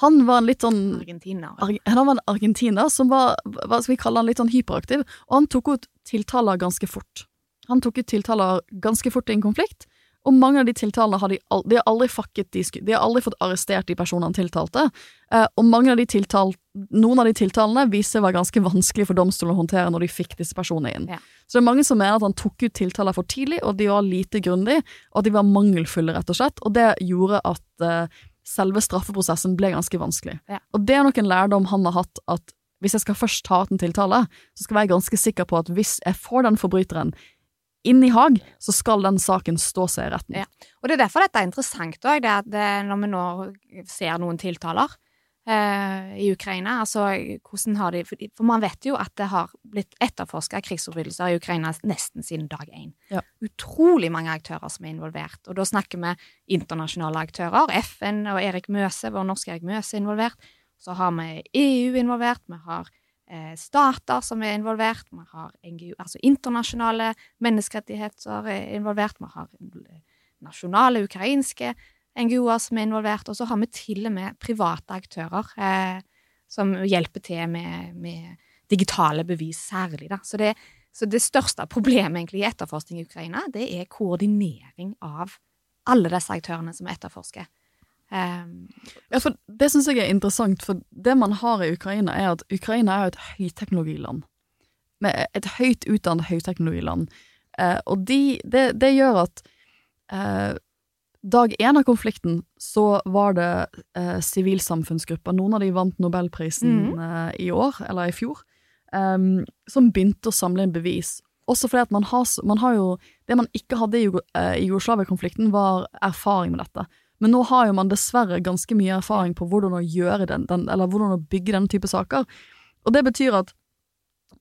han var en litt sånn Argentina. Ar, Han var en argentiner som var, hva skal vi kalle han, litt sånn hyperaktiv, og han tok ut tiltaler ganske fort. Han tok ut tiltaler ganske fort i en konflikt, og mange av de tiltalene har de, aldri, de har aldri fucket de, de har aldri fått arrestert de personene tiltalte, eh, og mange av de tiltal noen av de tiltalene viser seg å være ganske vanskelig for domstolen å håndtere når de fikk disse personene inn. Ja. Så det er mange som mener at han tok ut tiltaler for tidlig, og de var lite grundig, og at de var mangelfulle, rett og slett, og det gjorde at eh, selve straffeprosessen ble ganske vanskelig. Ja. Og det er nok en lærdom han har hatt, at hvis jeg skal først ta ut en tiltale, så skal jeg være ganske sikker på at hvis jeg får den forbryteren inn i Haag, så skal den saken stå seg i retten. Ja. Og det er derfor dette er interessant òg, det at det, når vi nå ser noen tiltaler eh, i Ukraina, altså hvordan har de For, man vet jo at det har blitt etterforska krigsforbrytelser i Ukraina nesten siden dag én. Ja. Utrolig mange aktører som er involvert, og da snakker vi internasjonale aktører. FN og Erik Møse, vår norske Erik Møse, er involvert. Så har vi EU involvert, vi har eh, stater som er involvert, vi har NGO, altså internasjonale menneskerettigheter er involvert, vi har eh, nasjonale ukrainske NGO-er som er involvert, og så har vi til og med private aktører eh, som hjelper til med, med digitale bevis, særlig. Da. Så, det, så det største problemet egentlig i etterforskning i Ukraina, det er koordinering av alle disse aktørene som etterforsker. Um, Ja, for Det syns jeg er interessant, for det man har i Ukraina, er at Ukraina er jo et høyteknologiland. Med et høyt utdannet høyteknologiland. Uh, og de, det, det gjør at uh, dag én av konflikten så var det sivilsamfunnsgrupper, noen av de vant nobelprisen eh, i år, eller i fjor, um, som begynte å samle inn bevis. Også fordi at man har, man har jo Det man ikke hadde i Jugoslavia-konflikten, var erfaring med dette. Men nå har jo man dessverre ganske mye erfaring på hvordan å den, den hvordan å bygge denne type saker. Og det betyr at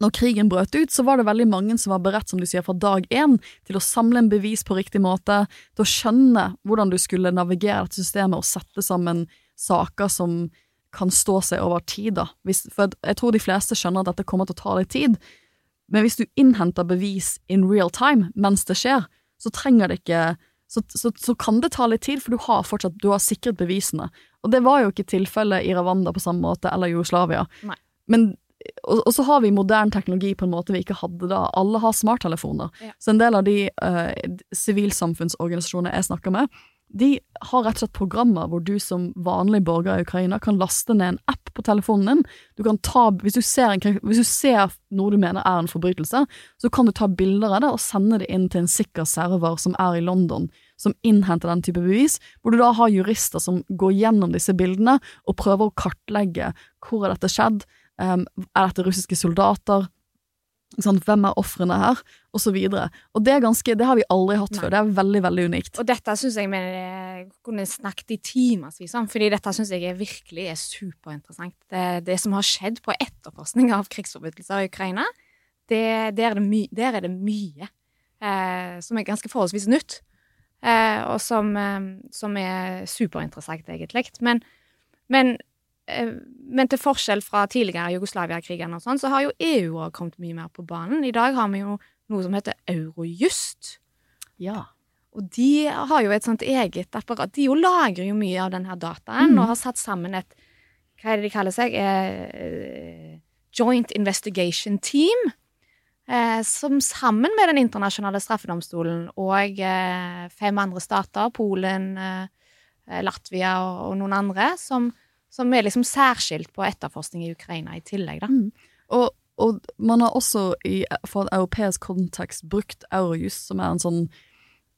når krigen brøt ut, så var det veldig mange som var beredt, som du sier, fra dag én til å samle en bevis på riktig måte, til å skjønne hvordan du skulle navigere dette systemet og sette sammen saker som kan stå seg over tid. da. Hvis, for jeg tror de fleste skjønner at dette kommer til å ta litt tid, men hvis du innhenter bevis in real time mens det skjer, så trenger det ikke så, så, så kan det ta litt tid, for du har fortsatt du har sikret bevisene. Og det var jo ikke tilfellet i Rwanda på samme måte, eller Jugoslavia. Men og, og så har vi moderne teknologi på en måte vi ikke hadde da. Alle har smarttelefoner. Ja. Så en del av de eh, sivilsamfunnsorganisasjonene jeg snakker med, de har rett og slett programmer hvor du som vanlig borger i Ukraina kan laste ned en app på telefonen din. Du kan ta, hvis, du ser en, hvis du ser noe du mener er en forbrytelse, så kan du ta bilder av det og sende det inn til en sikker server som er i London, som innhenter den type bevis, hvor du da har jurister som går gjennom disse bildene og prøver å kartlegge hvor har dette skjedd, um, er dette russiske soldater, Sånn, hvem er ofrene her, og så videre. Og det er ganske, det har vi aldri hatt Nei. før, det er veldig, veldig unikt. Og dette syns jeg vi kunne snakket i timevis om, fordi dette syns jeg er virkelig er superinteressant. Det, det som har skjedd på etterforskning av krigsforbrytelser i Ukraina, det, der, er det my, der er det mye eh, som er ganske forholdsvis nytt, eh, og som, eh, som er superinteressant, egentlig. Men, men, eh, men til forskjell fra tidligere Jugoslavia-krigen og sånn, så har jo EU òg kommet mye mer på banen. I dag har vi jo noe som heter Eurojust. Ja. Og de har jo et sånt eget apparat. De jo lagrer jo mye av denne dataen Mm. og har satt sammen et Hva er det de kaller seg? Eh, Joint Investigation Team. Eh, som sammen med Den internasjonale straffedomstolen og eh, fem andre stater, Polen, eh, Latvia og, noen andre, som, som er liksom særskilt på etterforskning i Ukraina i tillegg, da. Og, og man har også i, for en europeisk kontekst brukt Eurojust, som er en sånn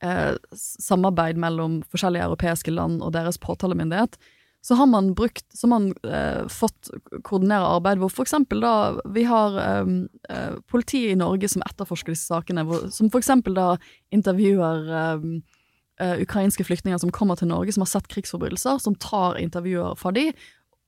eh, samarbeid mellom forskjellige europeiske land og deres påtalemyndighet. Så har man brukt, så har man eh, fått koordinere arbeid hvor eksempel da vi har eh, eh, politiet i Norge som etterforsker disse sakene, hvor, som eksempel da intervjuer eh, eh, ukrainske flyktninger som kommer til Norge som har sett krigsforbrytelser, som tar intervjuer fra de,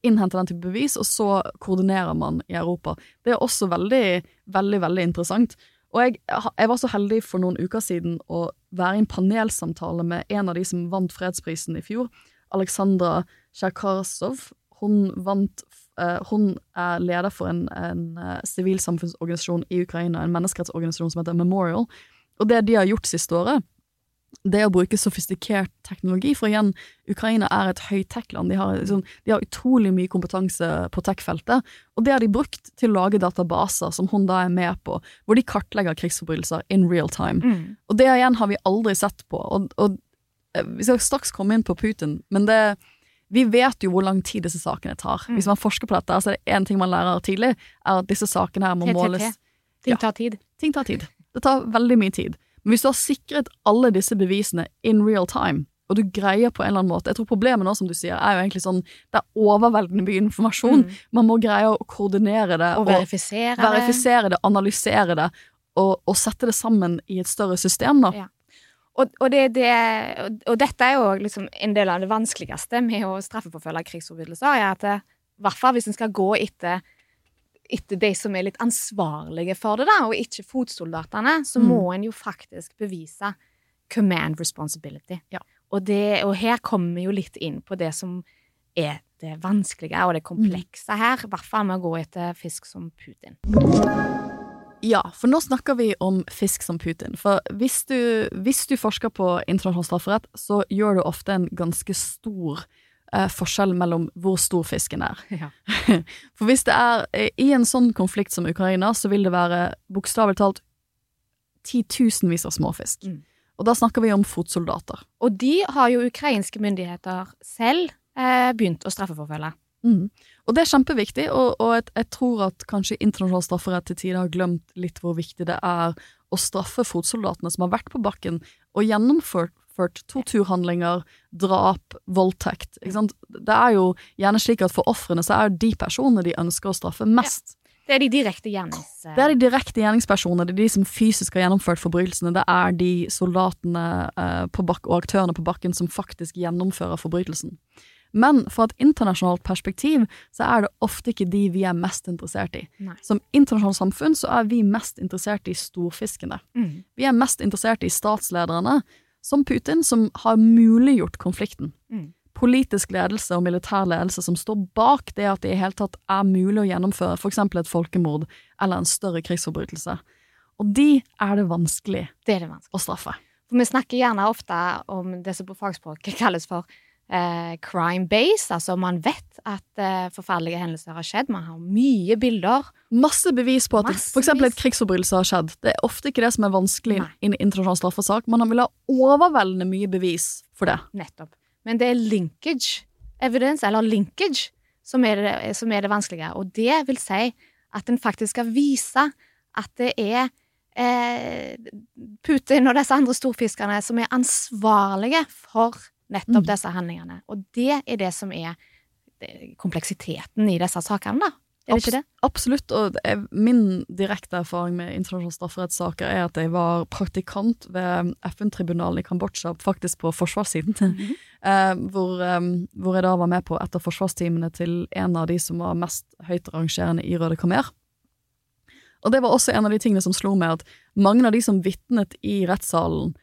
innhenter den type bevis, og så koordinerer man i Europa. Det er også veldig, veldig, veldig interessant. Og jeg, jeg var så heldig for noen uker siden å være i en panelsamtale med en av de som vant fredsprisen i fjor, Aleksandra Tsjerkasov. Hun vant eh, hun er leder for en, en eh, sivilsamfunnsorganisasjon i Ukraina, en menneskerettsorganisasjon som heter Memorial. Og det de har gjort siste året, det er å bruke sofistikert teknologi, for igjen, Ukraina er et høytech-land. De, har liksom, de har utrolig mye kompetanse på tech-feltet, og det har de brukt til å lage databaser som hun da er med på, hvor de kartlegger krigsforbrytelser in real time. Mm. Og det igjen har vi aldri sett på, og, og eh, vi skal straks komme inn på Putin, men det vi vet jo hvor lang tid disse sakene tar. Mm. Hvis man forsker på dette, så er det én ting man lærer tidlig, er at disse sakene her må TTT. måles Ting tar tid. Ting tar tid. Det tar veldig mye tid. Men hvis du har sikret alle disse bevisene in real time, og du greier på en eller annen måte Jeg tror problemet nå, som du sier, er jo egentlig sånn Det er overveldende mye informasjon. Mm. Man må greie å koordinere det Og verifisere det. verifisere det, analysere det, og, og sette det sammen i et større system, da. Ja. Og, og, det, det, og- dette er jo liksom en del av det vanskeligste med å straffeforfølge krigsforbrytelser, er at i hvert fall hvis en skal gå etter, etter de som er litt ansvarlige for det, da, og ikke fotsoldatene, så Mm. må en jo faktisk bevise command responsibility. Ja. Og, det, og her kommer vi jo litt inn på det som er det vanskelige og det komplekse her, i hvert fall med å gå etter fisk som Putin. Ja, for nå snakker vi om fisk som Putin. For hvis du, hvis du forsker på internasjonal strafferett, så gjør du ofte en ganske stor eh, forskjell mellom hvor stor fisken er. Ja. For hvis det er eh, i en sånn konflikt som Ukraina, så vil det være bokstavelig talt titusenvis av småfisk. Mm. Og da snakker vi om fotsoldater. Og de har jo ukrainske myndigheter selv eh, begynt å straffeforfølge. Mm. Og det er kjempeviktig, og, og jeg, jeg tror at kanskje internasjonal strafferett til tider har glemt litt hvor viktig det er å straffe fotsoldatene som har vært på bakken og gjennomført ført torturhandlinger, drap, voldtekt. Ikke sant? Det er jo gjerne slik at for ofrene så er de personene de ønsker å straffe mest. Det er de direkte gjernings... Det er de direkte gjerningspersonene, det er de som fysisk har gjennomført forbrytelsene, det er de soldatene eh, på bak og aktørene på bakken som faktisk gjennomfører forbrytelsen. Men fra et internasjonalt perspektiv så er det ofte ikke de vi er mest interessert i. Nei. Som internasjonalt samfunn så er vi mest interessert i storfiskene. Mm. Vi er mest interessert i statslederne, som Putin, som har muliggjort konflikten. Mm. Politisk ledelse og militær ledelse som står bak det at det i hele tatt er mulig å gjennomføre eksempel et folkemord eller en større krigsforbrytelse. Og de er det vanskelig Det er det vanskelig. å straffe. For vi snakker gjerne ofte om det som på fagspråket kalles for eh, crime base. Altså man vet at eh, forferdelige hendelser har skjedd. Man har mye bilder. Masse bevis på at f.eks. et krigsforbrytelse har skjedd. Det er ofte ikke det som er vanskelig Nei. i en internasjonal straffesak. Man vil ha overveldende mye bevis for det. Nettopp. Men det er linkage evidence, eller linkage, som er det, som er det vanskelige. Og det vil si at en faktisk skal vise at det er eh, Putin og disse andre storfiskerne som er ansvarlige for nettopp Mm. disse handlingene. Og det er det som er eh, kompleksiteten i disse sakene, da. Er det ikke det? Absolutt, og min direkte erfaring med internasjonale strafferettssaker er at jeg var praktikant ved FN-tribunalet i Kambodsja, faktisk på forsvarssiden, Mhm. eh, hvor, eh, hvor jeg da var med på et av forsvarstimene til en av de som var mest høyt rangerende i Røde Khmer. Og det var også en av de tingene som slo meg, at mange av de som vitnet i rettssalen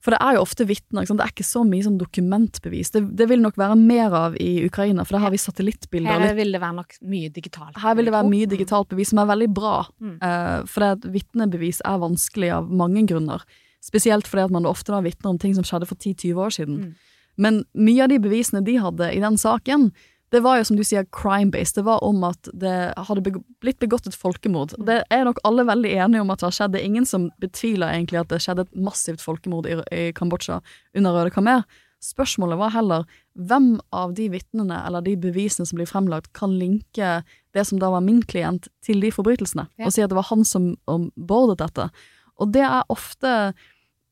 For det er jo ofte vitner, det er ikke så mye sånn dokumentbevis. Det, det vil nok være mer av i Ukraina, for der har vi satellittbilder. Her vil det være nok mye digitalt. her vil det være mye digitalt bevis som er veldig bra, Mm. Uh, for det vitnebevis er vanskelig av mange grunner. Spesielt fordi at man ofte da vitner om ting som skjedde for 10-20 år siden. Mm. Men mye av de bevisene de hadde i den saken, det var jo som du sier crime-based. Det var om at det hadde beg blitt begått et folkemord. Og Det er nok alle veldig enige om at det har skjedd. Det er ingen som betviler egentlig at det skjedde et massivt folkemord i, i Kambodsja under Røde Kamer. Spørsmålet var heller hvem av de vitnene eller de bevisene som blir fremlagt, kan linke det som da var min klient, til de forbrytelsene, Ja. og si at det var han som bordet dette. Og det er ofte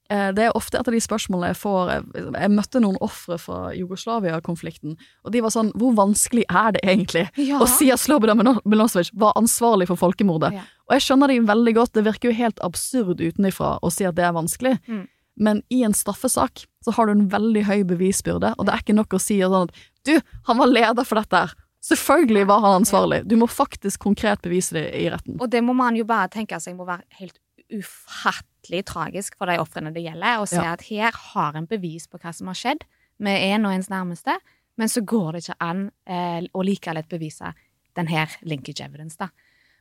det er ofte et av de spørsmålene jeg får. Jeg, jeg møtte noen ofre fra Jugoslavia-konflikten, og de var sånn Hvor vanskelig er det egentlig Ja. å si at Slobodan Milosevic var ansvarlig for folkemordet? Ja. Og jeg skjønner de veldig godt, det virker jo helt absurd utenifra å si at det er vanskelig. Mm. Men i en straffesak så har du en veldig høy bevisbyrde, og det er ikke nok å si sånn at du, han var leder for dette her. Selvfølgelig var han ansvarlig. Du må faktisk konkret bevise det i retten. Og det må man jo bare tenke seg må være helt ufattelig tragisk for de ofrene det gjelder, å se Ja. at her har en bevis på hva som har skjedd med en og ens nærmeste, men så går det ikke an eh, å like lett bevise den her linkage evidence, da.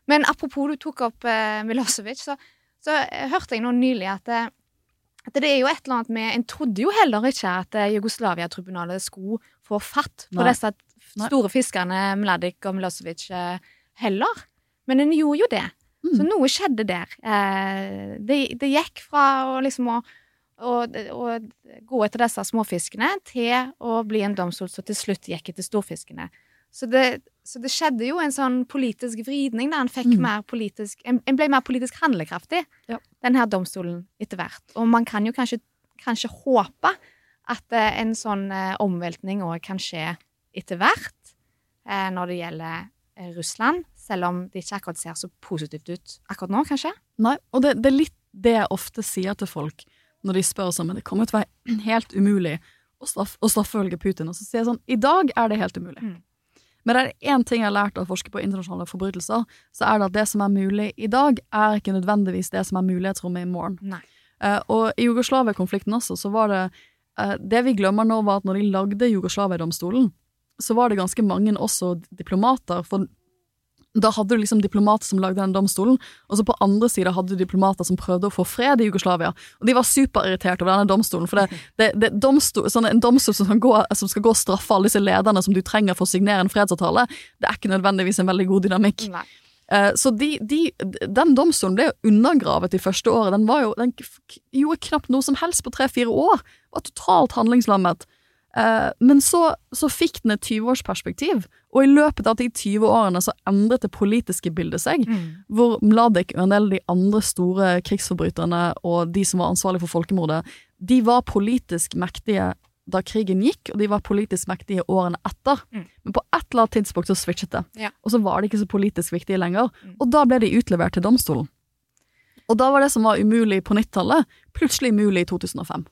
Men apropos du tok opp eh, Milosevic, så, så eh, hørte jeg nå nylig at, eh, at det er jo et eller annet med En trodde jo heller ikke at eh, Jugoslavia-tribunalet skulle få fatt på Nei. disse store fiskerne Mladic og Milosevic eh, heller. Men en gjorde jo det. Mm. Så noe skjedde der. Eh, det, det gikk fra å liksom å, å, å gå etter disse småfiskene til å bli en domstol som til slutt gikk etter storfiskene. Så det, så det skjedde jo en sånn politisk vridning, der en fikk Mm. mer politisk En, en ble mer politisk handlekraftig, Ja. den her domstolen, etter hvert. Og man kan jo kanskje, kanskje håpe at eh, en sånn eh, omveltning òg kan skje etter hvert eh, når det gjelder Russland, selv om det ikke akkurat ser så positivt ut akkurat nå, kanskje. Nei, og det, det er litt det jeg ofte sier til folk når de spør sånn, men det kommer til å være helt umulig å, straff, å Putin. Og så sier jeg sånn, i dag er det helt umulig. Mm. Men det er én ting jeg har lært av å forske på internasjonale forbrytelser, så er det at det som er mulig i dag, er ikke nødvendigvis det som er mulighetsrommet i morgen. Nei. Uh, og i Jugoslavia-konflikten også, så var det uh, Det vi glemmer nå, var at når de lagde Jugoslavia-domstolen, så var det ganske mange også diplomater. For da hadde du liksom diplomater som lagde den domstolen, og så på andre sida hadde du diplomater som prøvde å få fred i Jugoslavia. Og de var superirritert over denne domstolen, for det, det, det domstol, sånn, en domstol som, gå, som skal gå og straffe alle disse lederne som du trenger for å signere en fredsavtale, det er ikke nødvendigvis en veldig god dynamikk. Nei. Eh, Så de, de, den domstolen ble jo undergravet de første året. Den, var jo, den gjorde knapt noe som helst på tre-fire år. Var totalt handlingslammet. Eh, Men så, så fikk den et 20-årsperspektiv, og i løpet av de 20 årene så endret det politiske bildet seg. Mm. Hvor Mladic og en del av de andre store krigsforbryterne og de som var ansvarlige for folkemordet, de var politisk mektige da krigen gikk, og de var politisk mektige årene etter. Mm. Men på et eller annet tidspunkt så switchet det. Ja. Og så var de ikke så politisk viktige lenger. Mm. Og da ble de utlevert til domstolen. Og da var det som var umulig på 90-tallet, plutselig mulig i 2005.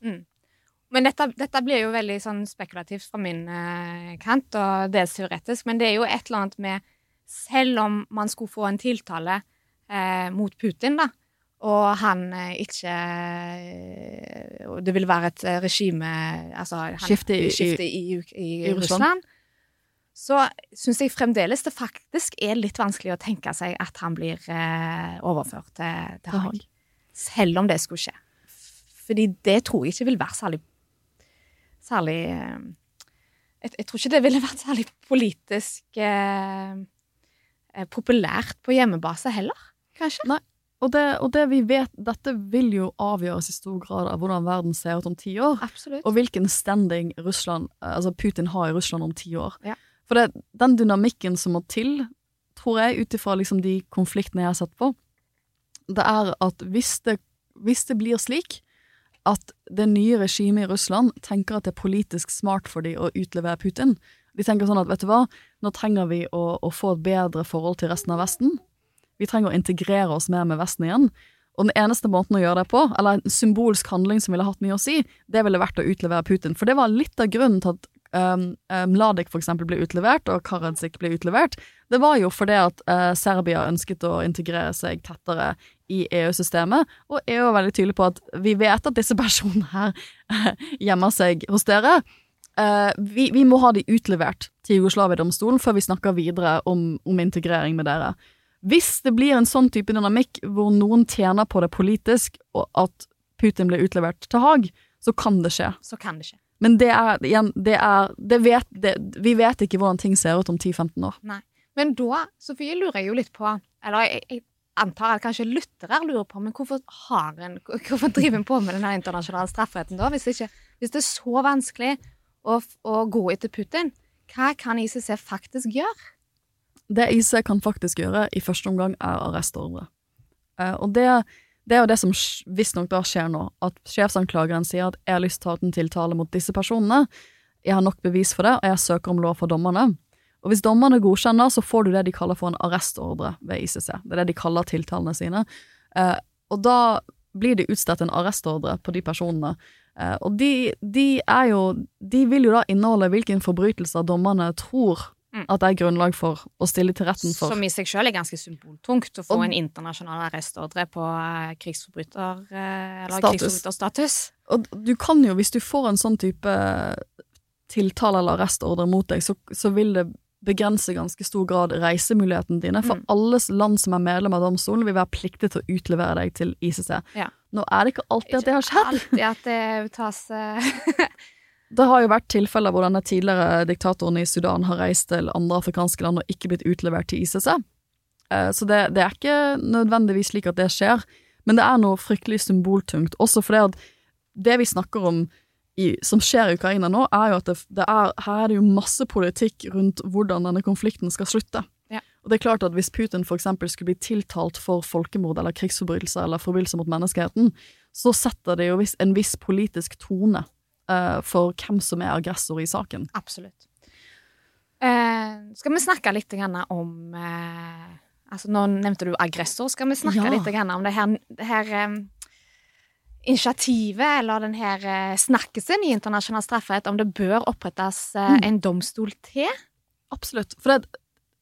Men dette, dette blir jo veldig sånn spekulativt fra min eh, kant, og dels teoretisk, men det er jo et eller annet med Selv om man skulle få en tiltale eh, mot Putin, da, og han eh, ikke eh, Det vil være et eh, regime Altså han, Skifte i- skifte i, i, i, i Russland. Så syns jeg fremdeles det faktisk er litt vanskelig å tenke seg at han blir eh, overført til, til. Haag. Selv om det skulle skje. Fordi det tror jeg ikke vil være særlig Særlig eh, jeg, jeg tror ikke det ville vært særlig politisk eh, eh, populært på hjemmebase heller, kanskje. Og det, og det vi vet, dette vil jo avgjøres i stor grad av hvordan verden ser ut om ti år. Absolutt. Og hvilken standing Russland, altså Putin har i Russland om ti år. Ja. For det, den dynamikken som må til, tror jeg, ut ifra liksom de konfliktene jeg har sett på, det er at hvis det, hvis det blir slik at det nye regimet i Russland tenker at det er politisk smart for dem å utlevere Putin De tenker sånn at vet du hva, nå trenger vi å, å få et bedre forhold til resten av Vesten. Vi trenger å integrere oss mer med Vesten igjen. Og den eneste måten å gjøre det på, eller en symbolsk handling som ville hatt mye å si, det ville vært å utlevere Putin. For det var litt av grunnen til at um, Mladic eksempel ble utlevert, og Karadzic ble utlevert. Det var jo fordi at uh, Serbia ønsket å integrere seg tettere i EU-systemet, og EU er veldig tydelig på at vi vet at disse personene her eh, gjemmer seg hos dere. Uh, vi, vi må ha de utlevert til Jugoslavia-domstolen før vi snakker videre om, om integrering med dere. Hvis det blir en sånn type dynamikk hvor noen tjener på det politisk, og at Putin blir utlevert til Haag, så kan det skje. Så kan det skje. Men det er, igjen, det er det vet, det, Vi vet ikke hvordan ting ser ut om 10-15 år. Nei. Men da, Sofie, lurer jeg jo litt på Eller jeg, jeg antar at kanskje lyttere lurer på, men hvorfor har en Hvorfor driver en på med den internasjonale strafferetten da? Hvis det, ikke, hvis det er så vanskelig å, å gå etter Putin, hva kan ICC faktisk gjøre? Det ICC kan faktisk gjøre i første omgang, er arrestordre. Eh, og det, det er jo det som visstnok da skjer nå, at sjefsanklageren sier at jeg har lyst til å ta en tiltale mot disse personene, jeg har nok bevis for det, og jeg søker om lov for dommerne. Og hvis dommerne godkjenner, så får du det de kaller for en arrestordre ved ICC. Det er det de kaller tiltalene sine. Eh, og da blir det utstedt en arrestordre på de personene. Eh, og de, de er jo De vil jo da inneholde hvilken forbrytelser dommerne tror Mm. at det er grunnlag for å stille til retten for. Som i seg selv er ganske symboltungt, å få Og- en internasjonal arrestordre på eh, krigsforbryter, eh, krigsforbryterstatus. Og du kan jo, hvis du får en sånn type tiltale eller arrestordre mot deg, så, så vil det begrense i ganske stor grad reisemulighetene dine, for Mm. alle land som er medlem av domstolen, vil være pliktig til å utlevere deg til ICC. Ja. Nå er det ikke alltid at det har skjedd. Alltid at det tas eh, Det har jo vært tilfeller hvor denne tidligere diktatoren i Sudan har reist til andre afrikanske land og ikke blitt utlevert til ICC. Eh, Så det, det er ikke nødvendigvis slik at det skjer, men det er noe fryktelig symboltungt. Også fordi at det vi snakker om i, som skjer i Ukraina nå, er jo at det, det er, her er det jo masse politikk rundt hvordan denne konflikten skal slutte. Ja. Og det er klart at hvis Putin for skulle bli tiltalt for folkemord eller krigsforbrytelser eller forbrytelser mot menneskeheten, så setter det jo en viss politisk tone eh, for hvem som er aggressor i saken. Absolutt. Uh, skal vi snakke litt om uh, Altså, nå nevnte du aggressor. Skal vi snakke Ja. litt om det her, det her um, initiativet, eller den her snakkesen i internasjonal strafferett, om det bør opprettes Mm. en domstol til? Absolutt. For det,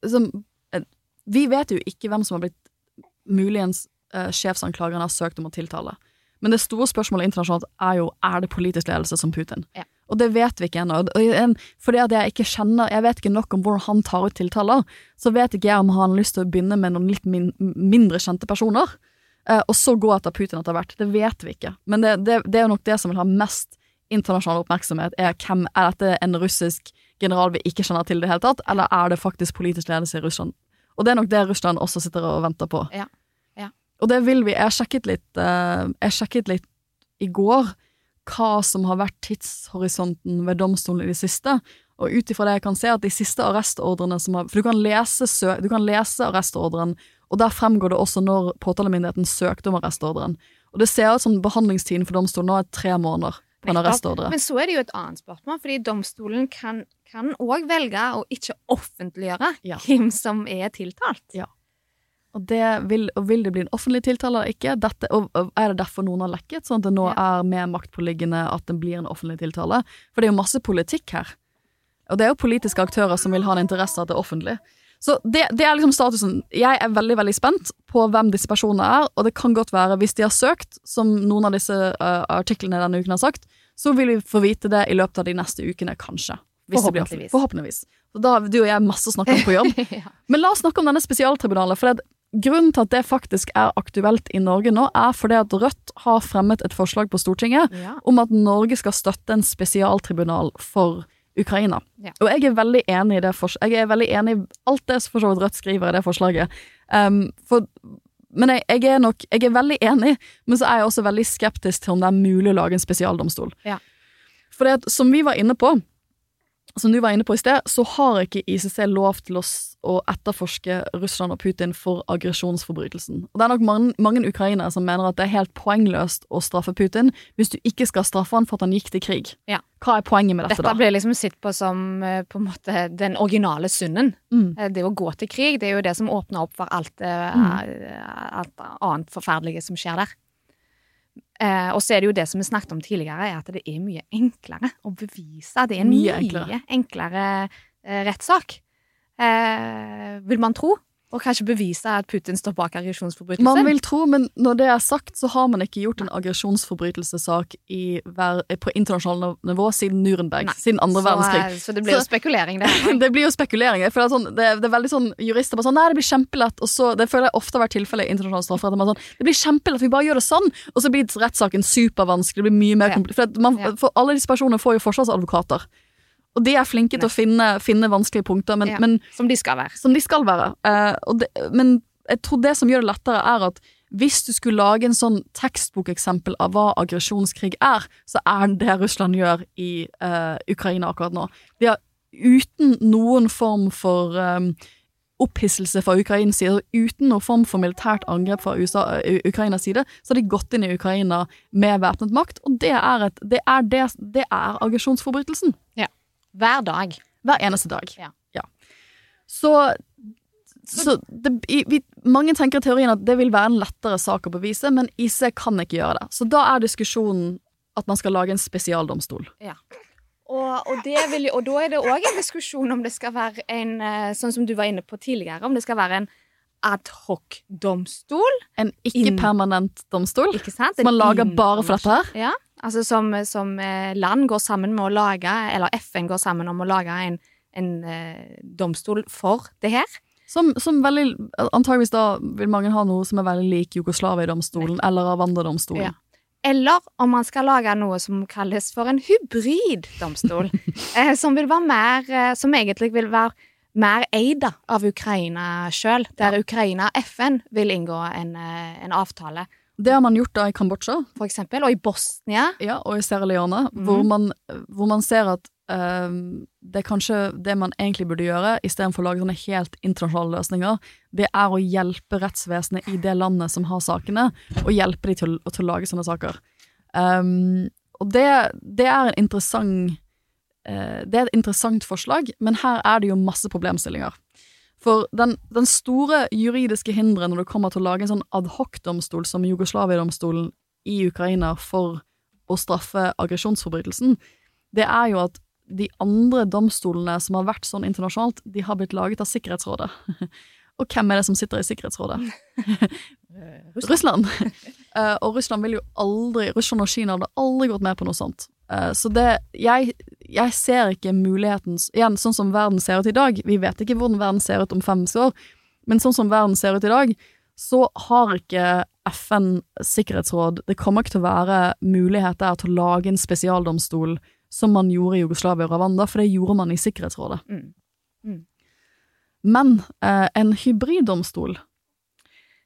som, eh, vi vet jo ikke hvem som har blitt muligens sjefsanklageren har søkt om å tiltale. Men det store spørsmålet internasjonalt er jo er det politisk ledelse som Putin. Ja. Og det vet vi ikke ennå. Fordi at jeg ikke kjenner Jeg vet ikke nok om hvordan han tar ut tiltaler, så vet ikke jeg om han har lyst til å begynne med noen litt min, mindre kjente personer, eh, og så gå etter Putin etter hvert. Det vet vi ikke. Men det, det, det er jo nok det som vil ha mest internasjonal oppmerksomhet, er hvem Er dette en russisk general vi ikke kjenner til i det hele tatt, eller er det faktisk politisk ledelse i Russland? Og det er nok det Russland også sitter og venter på. Ja. Ja. Og det vil vi Jeg sjekket litt eh, Jeg sjekket litt i går hva som har vært tidshorisonten ved domstolen i det siste. Og ut ifra det jeg kan se, at de siste arrestordrene som har For du kan lese, du kan lese arrestordren, og der fremgår det også når påtalemyndigheten søkte om arrestordren. Og det ser ut som behandlingstiden for domstolen nå er tre måneder på en arrestordre. Men så er det jo et annet spørsmål, fordi domstolen kan òg velge å ikke offentliggjøre Ja. hvem som er tiltalt. Og, det vil, og vil det bli en offentlig tiltale eller ikke? Dette, og, er det derfor noen har lekket, sånn at det nå Ja. er mer maktpåliggende at det blir en offentlig tiltale? For det er jo masse politikk her. Og det er jo politiske aktører som vil ha en interesse av at det er offentlig. Så det, det er liksom statusen. Jeg er veldig veldig spent på hvem disse personene er, og det kan godt være, hvis de har søkt, som noen av disse uh, artiklene denne uken har sagt, så vil vi få vite det i løpet av de neste ukene, kanskje. Forhåpentligvis. Forhåpentligvis. Så da har du og jeg masse å snakke om på jobb. ja. Men la oss snakke om denne spesialtribunalet. For det, grunnen til at det faktisk er aktuelt i Norge nå, er fordi at Rødt har fremmet et forslag på Stortinget Ja. om at Norge skal støtte en spesialtribunal for Ukraina. Ja. Og jeg er veldig enig i det Jeg er veldig enig i alt det som for så vidt Rødt skriver i det forslaget. Um, for, men jeg, jeg er nok Jeg er veldig enig, men så er jeg også veldig skeptisk til om det er mulig å lage en spesialdomstol. Ja. For som vi var inne på, som du var inne på i sted, så har ikke ICC lov til oss å etterforske Russland og Putin for aggresjonsforbrytelsen. Og det er nok mange, mange ukrainere som mener at det er helt poengløst å straffe Putin hvis du ikke skal straffe han for at han gikk til krig. Ja. Hva er poenget med dette, Dette da? blir liksom sett på som eh, på en måte den originale synden. Mm. Eh, Det å gå til krig, det er jo det som åpner opp for alt, eh, Mm. alt annet forferdelige som skjer der. Eh, og så er det jo det som vi snakket om tidligere, er at det er mye enklere å bevise. Det er en Mye mye enklere. enklere, eh, rettssak, eh, vil man tro. Og kanskje bevise at Putin står bak aggresjonsforbrytelser? Man vil tro, men når det er sagt, så har man ikke gjort en aggresjonsforbrytelsessak på internasjonalt nivå siden Nuremberg, Nei. siden andre så, verdenskrig. eh, Så det blir jo spekulering, det det blir jo spekulering. Jeg føler sånn, det, det er veldig sånn Jurister bare sånn Nei, det blir kjempelett. Og så, det føler jeg ofte har vært tilfellet i internasjonal strafferett. Sånn, det blir kjempelett, vi bare gjør det sånn. Og så blir rettssaken supervanskelig. Det blir mye mer komplisert. For, man, for alle disse personene får jo forsvarsadvokater. Og de er flinke til å finne, finne vanskelige punkter, men, Ja. men Som de skal være. som de skal være. Uh, det, men jeg tror det som gjør det lettere, er at hvis du skulle lage en sånn tekstbokeksempel av hva aggresjonskrig er, så er det det Russland gjør i uh, Ukraina akkurat nå. De har uten noen form for um, opphisselse fra Ukrainas side, uten noen form for militært angrep fra USA, Ukrainas side, så har de gått inn i Ukraina med væpnet makt, og det er, et, det er, det, det er aggresjonsforbrytelsen. Hver dag. Hver eneste dag. Ja. Så, så det, i, vi, mange tenker i teorien at det vil være en lettere sak å bevise, men IC kan ikke gjøre det. Så da er diskusjonen at man skal lage en spesialdomstol. Og, og, det vil, og da er det òg en diskusjon om det skal være en eh, Sånn som du var inne på tidligere, om det skal være en adhoc-domstol. En ikke-permanent domstol. Ikke sant? Som man lager bare for dette her. Ja, altså som, som eh, land går sammen med å lage, eller FN går sammen om å lage en, en eh, domstol for det her. Som, som veldig Antageligvis da vil mange ha noe som er veldig lik Jugoslavia-domstolen eller Rwanda-domstolen. Ja. Eller om man skal lage noe som kalles for en hybriddomstol. eh, som vil være mer eh, Som egentlig vil være mer eid av Ukraina sjøl. Der Ukraina og FN vil inngå en, en avtale, Det har man gjort da i Kambodsja for eksempel. Og i Bosnia. ja, og i Sierra Leone, mm. hvor, man, hvor man ser at ehm, det er kanskje det man egentlig burde gjøre, istedenfor å lage sånne helt internasjonale løsninger, det er å hjelpe rettsvesenet i det landet som har sakene, og hjelpe de til, til å lage sånne saker. Um, og det, det er en interessant uh, Det er et interessant forslag, men her er det jo masse problemstillinger. For den, den store juridiske hinderet når det kommer til å lage en sånn adhoc-domstol som Jugoslavia-domstolen i Ukraina for å straffe aggresjonsforbrytelsen, det er jo at de andre domstolene som har vært sånn internasjonalt, de har blitt laget av Sikkerhetsrådet. Og hvem er det som sitter i Sikkerhetsrådet? Russland. Russland. og Russland vil jo aldri Russland og Kina hadde aldri gått med på noe sånt. Eh, så det jeg, jeg ser ikke muligheten Igjen, sånn som verden ser ut i dag Vi vet ikke hvordan verden ser ut om 50 år, men sånn som verden ser ut i dag, så har ikke FN sikkerhetsråd Det kommer ikke til å være mulighet der til å lage en spesialdomstol som man gjorde i Jugoslavia og Rwanda, for det gjorde man i Sikkerhetsrådet. Mm. Mm. Men eh, en hybriddomstol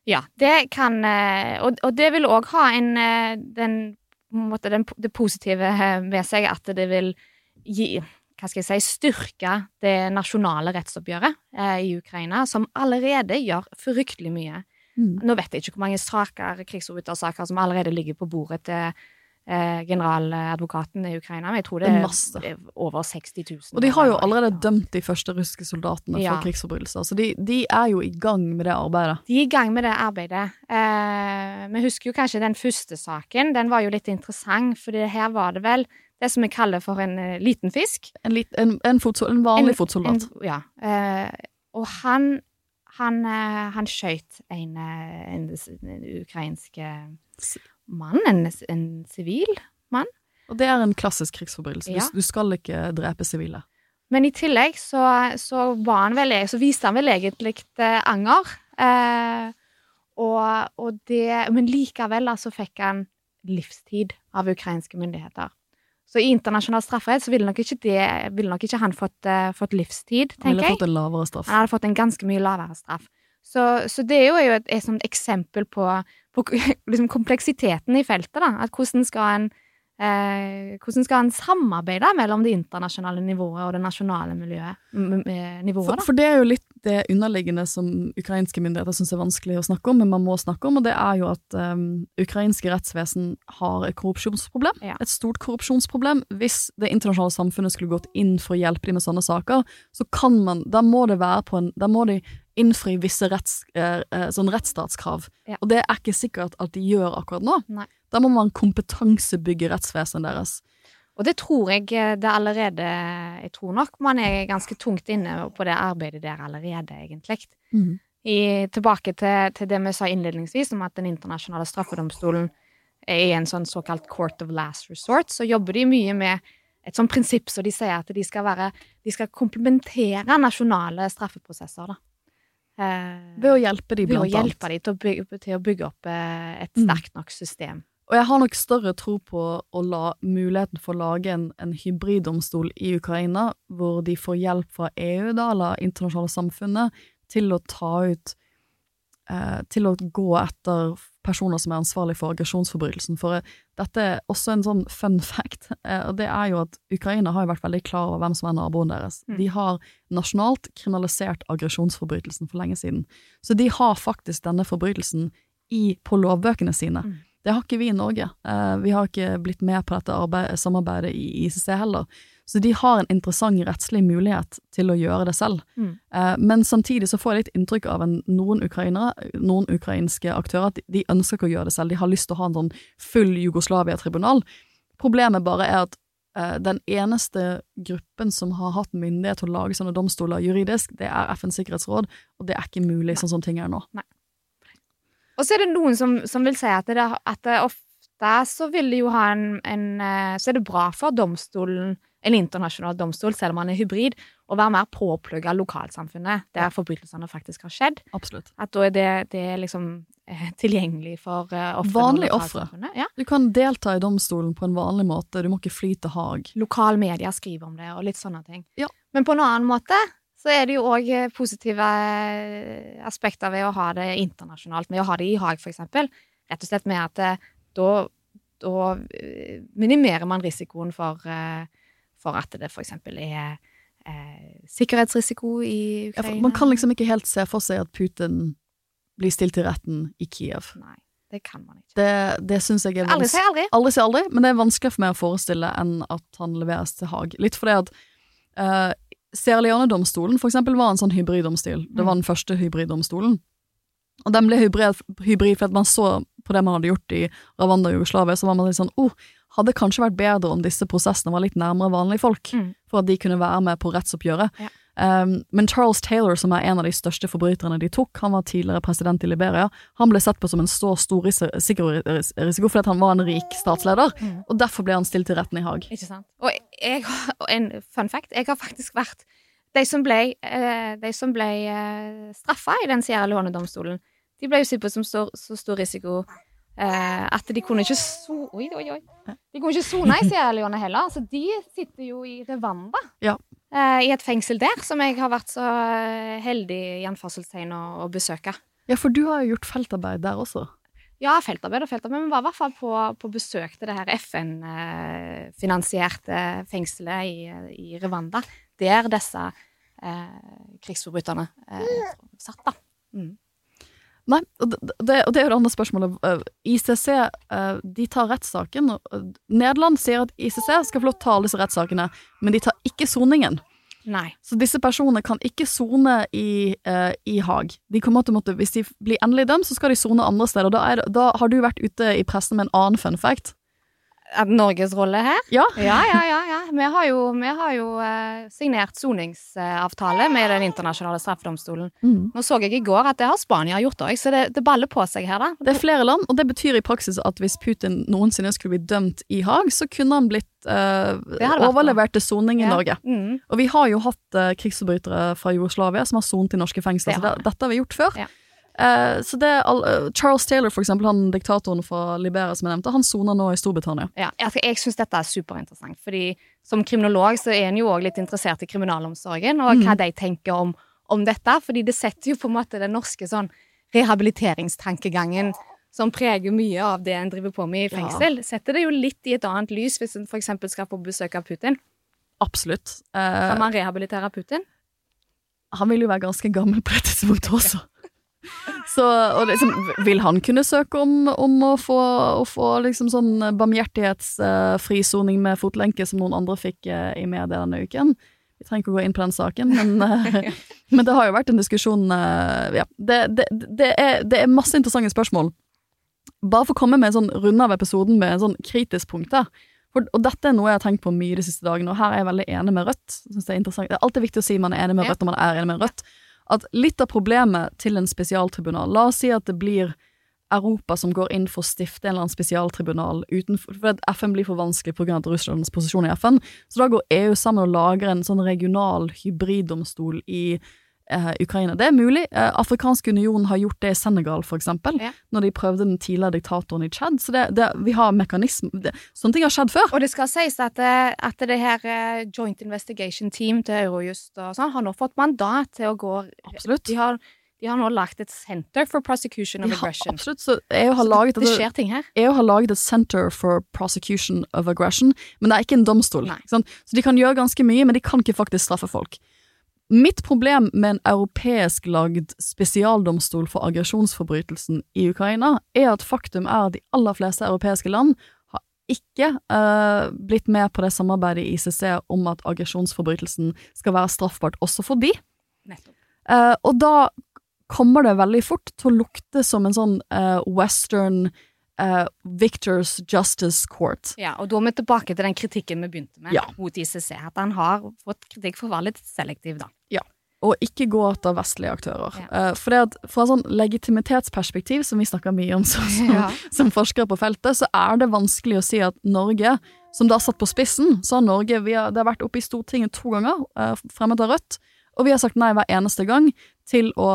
Ja, det kan eh, Og, og det vil òg ha en eh, den, måte, den, det positive ved seg at det vil gi hva skal jeg si, styrke det nasjonale rettsoppgjøret eh, i Ukraina, som allerede gjør fryktelig mye. Mm. Nå vet jeg ikke hvor mange saker, krigsforbrytersaker som allerede ligger på bordet til eh, generaladvokaten i Ukraina, men jeg tror det Det er er, er over 60 000. Og de har jo allerede dømt de første russiske soldatene Ja. for krigsforbrytelser, så de, de er jo i gang med det arbeidet. De er i gang med det arbeidet. Eh, vi husker jo kanskje den første saken. Den var jo litt interessant, for her var det vel det som vi kaller for en uh, liten fisk. En, lit, en, en, en vanlig fotsoldat. Ja. Eh, og han han, eh, han skøyt en, en, en ukrainsk mann, en, en sivil mann. Og det er en klassisk krigsforbrytelse. Ja. Du, du skal ikke drepe sivile. Men i tillegg så, så, vel, så viste han vel egentlig eh, anger. Eh, og, og det, men likevel så fikk han livstid av ukrainske myndigheter. Så i internasjonal strafferett så ville nok ikke, det, ville nok ikke han fått, uh, fått livstid, Han ville fått en lavere straff. Han hadde fått en ganske mye lavere straff. Så, så det er jo et, et et, eksempel på, på liksom kompleksiteten i feltet. da, at Hvordan skal en eh, hvordan skal en samarbeide mellom det internasjonale nivået og det nasjonale miljøet, m nivået? For, for det er jo litt det underliggende som ukrainske myndigheter syns er vanskelig å snakke om, men man må snakke om, og det er jo at um, ukrainske rettsvesen har et korrupsjonsproblem. Ja. Et stort korrupsjonsproblem. Hvis det internasjonale samfunnet skulle gått inn for å hjelpe dem med sånne saker, så kan man Da må det være på en Da må de innfri visse retts, eh, eh, sånn rettsstatskrav. Ja. Og det er ikke sikkert at de gjør akkurat nå. Nei. Da må man kompetansebygge rettsvesenet deres. Og det tror jeg eh, det allerede Jeg tror nok man er ganske tungt inne på det arbeidet der allerede, egentlig. I, tilbake til, til det vi sa innledningsvis, om at den internasjonale straffedomstolen er en sånn såkalt court of last resort, så jobber de mye med et sånt prinsipp så de sier at de skal være De skal komplementere nasjonale straffeprosesser, da. Eh, Ved å hjelpe de, ved å hjelpe dem til, å bygge- til å bygge opp eh, et Mm. sterkt nok system. Og jeg har nok større tro på å la muligheten for å lage en, en hybriddomstol i Ukraina, hvor de får hjelp fra EU, da, eller internasjonale samfunnet, til å ta ut eh, Til å gå etter personer som er ansvarlig for aggresjonsforbrytelsen. For eh, dette er også en sånn fun fact, eh, og det er jo at Ukraina har jo vært veldig klar over hvem som er naboen deres. Mm. De har nasjonalt kriminalisert aggresjonsforbrytelsen for lenge siden. Så de har faktisk denne forbrytelsen i, på lovbøkene sine. Mm. Det har ikke vi i Norge. Eh, vi har ikke blitt med på dette arbeid, samarbeidet i ICC heller. Så de har en interessant rettslig mulighet til å gjøre det selv. Mm. Eh, men samtidig så får jeg litt inntrykk av en, noen ukrainere, noen ukrainske aktører, at de, ønsker ikke å gjøre det selv. De har lyst til å ha en sånn full Jugoslavia-tribunal. Problemet bare er at eh, den eneste gruppen som har hatt myndighet til å lage sånne domstoler juridisk, det er FNs sikkerhetsråd, og det er ikke mulig sånn som ting er nå. Og så er det noen som, som vil si at det, at det ofte så vil det jo ha en, en eh, Så er det bra for domstolen en internasjonal domstol, selv om han er hybrid, å være mer påplugga lokalsamfunnet der forbrytelsene faktisk har skjedd. Absolutt. At da er det, det er liksom eh, tilgjengelig for eh, ofrene. og Vanlige ofre. Ja. Du kan delta i domstolen på en vanlig måte, du må ikke fly til Haag. Lokal media skriver om det, og litt sånne ting. Ja. Men på en annen måte så er det jo òg positive eh, aspekter ved å ha det internasjonalt, med å ha det i Haag, eksempel. Rett og slett med at eh, da, da eh, minimerer man risikoen for, eh, for at det eksempel er eh, sikkerhetsrisiko i Ja, Ukraina. man kan liksom ikke helt se for seg at Putin blir stilt til retten i Kiev. Nei, det kan man ikke. Det, det syns jeg er Aldri vans- si aldri. Aldri si aldri, men det er vanskelig for meg å forestille enn at han leveres til Haag. Litt fordi at uh, Sierra Leone-domstolen for eksempel var en sånn hybriddomstil. Det var den første hybriddomstolen. Og den ble hybrid, hybrid fordi man så på det man hadde gjort i Rwanda og Jugoslavia, så var man litt sånn oh, hadde kanskje vært bedre om disse prosessene var litt nærmere vanlige folk, Mm. for at de kunne være med på rettsoppgjøret. Ja. Um, men Charles Taylor, som er en av de største forbryterne de tok, han var tidligere president i Liberia, han ble sett på som en så stor ris- sikkerhetsrisiko fordi han var en rik statsleder, Mm. og derfor ble han stilt til retten i Haag. Ikke sant? Og jeg og en fun fact. Jeg har faktisk vært De som ble, eh, de som ble eh, straffa i den Sierra Leone-domstolen, de ble jo sett på som så, så stor risiko eh, at de kunne ikke so Oi, oi, oi. De kunne ikke sone i Sierra Leone heller. Så de sitter jo i Rwanda. Ja. Eh, I et fengsel der, som jeg har vært så eh, heldig i anførselstegn å, å besøke. Ja, for du har jo gjort feltarbeid der også. Ja, feltarbeid og feltarbeid, men var i hvert fall på, på besøk til det her FN-finansierte fengselet i, i Rwanda, der disse eh, krigsforbryterne eh, satt, da. Mm. Nei, og det, det, og det er jo det andre spørsmålet. Uh, ICC uh, de tar rettssaken. uh, Nederland sier at ICC skal få lov til å ta alle disse rettssakene, men de tar ikke soningen. Nei. Så disse personene kan ikke sone i, uh, i Haag. De måtte, Hvis de blir endelig dømt, så skal de sone andre steder. Da, er, da har du vært ute i pressen med en annen fun fact. At Norges rolle her? Ja. Ja, ja, ja. ja. Vi har jo, vi har jo eh, signert soningsavtale med Den internasjonale straffedomstolen. Mm. Nå så jeg i går at det har Spania gjort òg, så det, det baller på seg her, da. Det er flere land, og det betyr i praksis at hvis Putin noensinne skulle bli dømt i Haag, så kunne han blitt uh, Det overlevert til soning i Ja. Norge. Mm. Og vi har jo hatt uh, krigsforbrytere fra Jugoslavia som har sonet i norske fengsler, Det så det, dette har vi gjort før. Ja. Eh, så det eh, Charles Taylor, for eksempel, han diktatoren fra Liberia som jeg nevnte, han soner nå i Storbritannia. Ja, jeg, jeg syns dette er superinteressant, fordi som kriminolog så er en jo òg litt interessert i kriminalomsorgen, og hva de tenker om, om dette, fordi det setter jo på en måte den norske sånn rehabiliteringstankegangen som preger mye av det en driver på med i fengsel, setter det jo litt i et annet lys hvis en eksempel skal få besøk av Putin. Absolutt. Uh, Kan man rehabilitere Putin? han vil jo være ganske gammel på et tidspunktet også. Så, og liksom, vil han kunne søke om, om å få, å få liksom sånn barmhjertighetsfrisoning med fotlenke som noen andre fikk uh, i media denne uken? Vi trenger ikke å gå inn på den saken, men, uh, men det har jo vært en diskusjon eh, Ja, det, det, det, er, det er masse interessante spørsmål. Bare for å komme med en sånn runde av episoden med en sånn kritisk punkt der. For, og dette er noe jeg har tenkt på mye de siste dagene, og her er jeg veldig enig med Rødt. Synes det, er interessant. det er alltid viktig å si man er enig med Rødt når man er enig med Rødt. At litt av problemet til en spesialtribunal La oss si at det blir Europa som går inn for å stifte en eller annen spesialtribunal utenfor For FN blir for vanskelig pga. Russlands posisjon i FN. Så da går EU sammen og lager en sånn regional hybriddomstol i eh, Ukraina. Det er mulig. Eh, Afrikansk union har gjort det i Senegal, for eksempel. Ja. Når de prøvde den tidligere diktatoren i Tsjad. Så det, det, vi har mekanism Sånne ting har skjedd før. Og det skal sies at, eh, at det her Joint Investigation Team til Eurojust og sånn, har nå fått mandat til å gå Absolutt. De har, de har nå lagt et Center for Prosecution of Aggression. Ja, absolutt. Så EU har laget det, skjer ting her. EU har laget et Center for Prosecution of Aggression, men det er ikke en domstol. Så de kan gjøre ganske mye, men de kan ikke faktisk straffe folk. Mitt problem med en europeisk lagd spesialdomstol for aggresjonsforbrytelsen i Ukraina, er at faktum er at de aller fleste europeiske land har ikke eh, blitt med på det samarbeidet i ICC om at aggresjonsforbrytelsen skal være straffbart også for de. Eh, og da kommer det veldig fort til å lukte som en sånn uh, western Uh, Victors Justice Court. Ja, og da er vi tilbake til den kritikken vi begynte med Ja. mot ICC. At han har fått kritikk for å være litt selektiv, da. Og ikke gå etter vestlige aktører. Ja. Eh, for at fra sånn legitimitetsperspektiv, som vi snakker mye om som, som, Ja. som forskere på feltet, så er det vanskelig å si at Norge, som da satt på spissen, så har Norge vi har, Det har vært oppe i Stortinget to ganger, eh, fremmet av Rødt, og vi har sagt nei hver eneste gang til å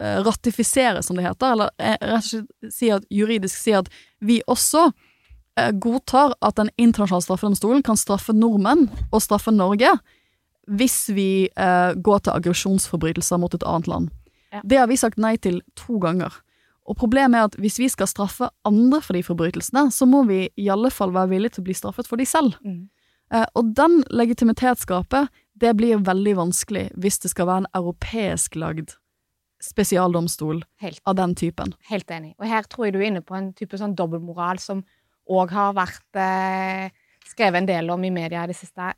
eh, ratifisere, som det heter, eller rett og slett si at, juridisk si at vi også godtar at Den internasjonale straffedomstolen kan straffe nordmenn og straffe Norge hvis vi eh, går til aggresjonsforbrytelser mot et annet land. Ja. Det har vi sagt nei til to ganger. Og problemet er at hvis vi skal straffe andre for de forbrytelsene, så må vi i alle fall være villige til å bli straffet for de selv. Mm. Eh, og den legitimitetsgapet, det blir veldig vanskelig hvis det skal være en europeisk lagd spesialdomstol Helt. av den typen. Helt enig. Og her tror jeg du er inne på en type sånn dobbeltmoral som òg har vært eh, skrevet en del om i media i det siste,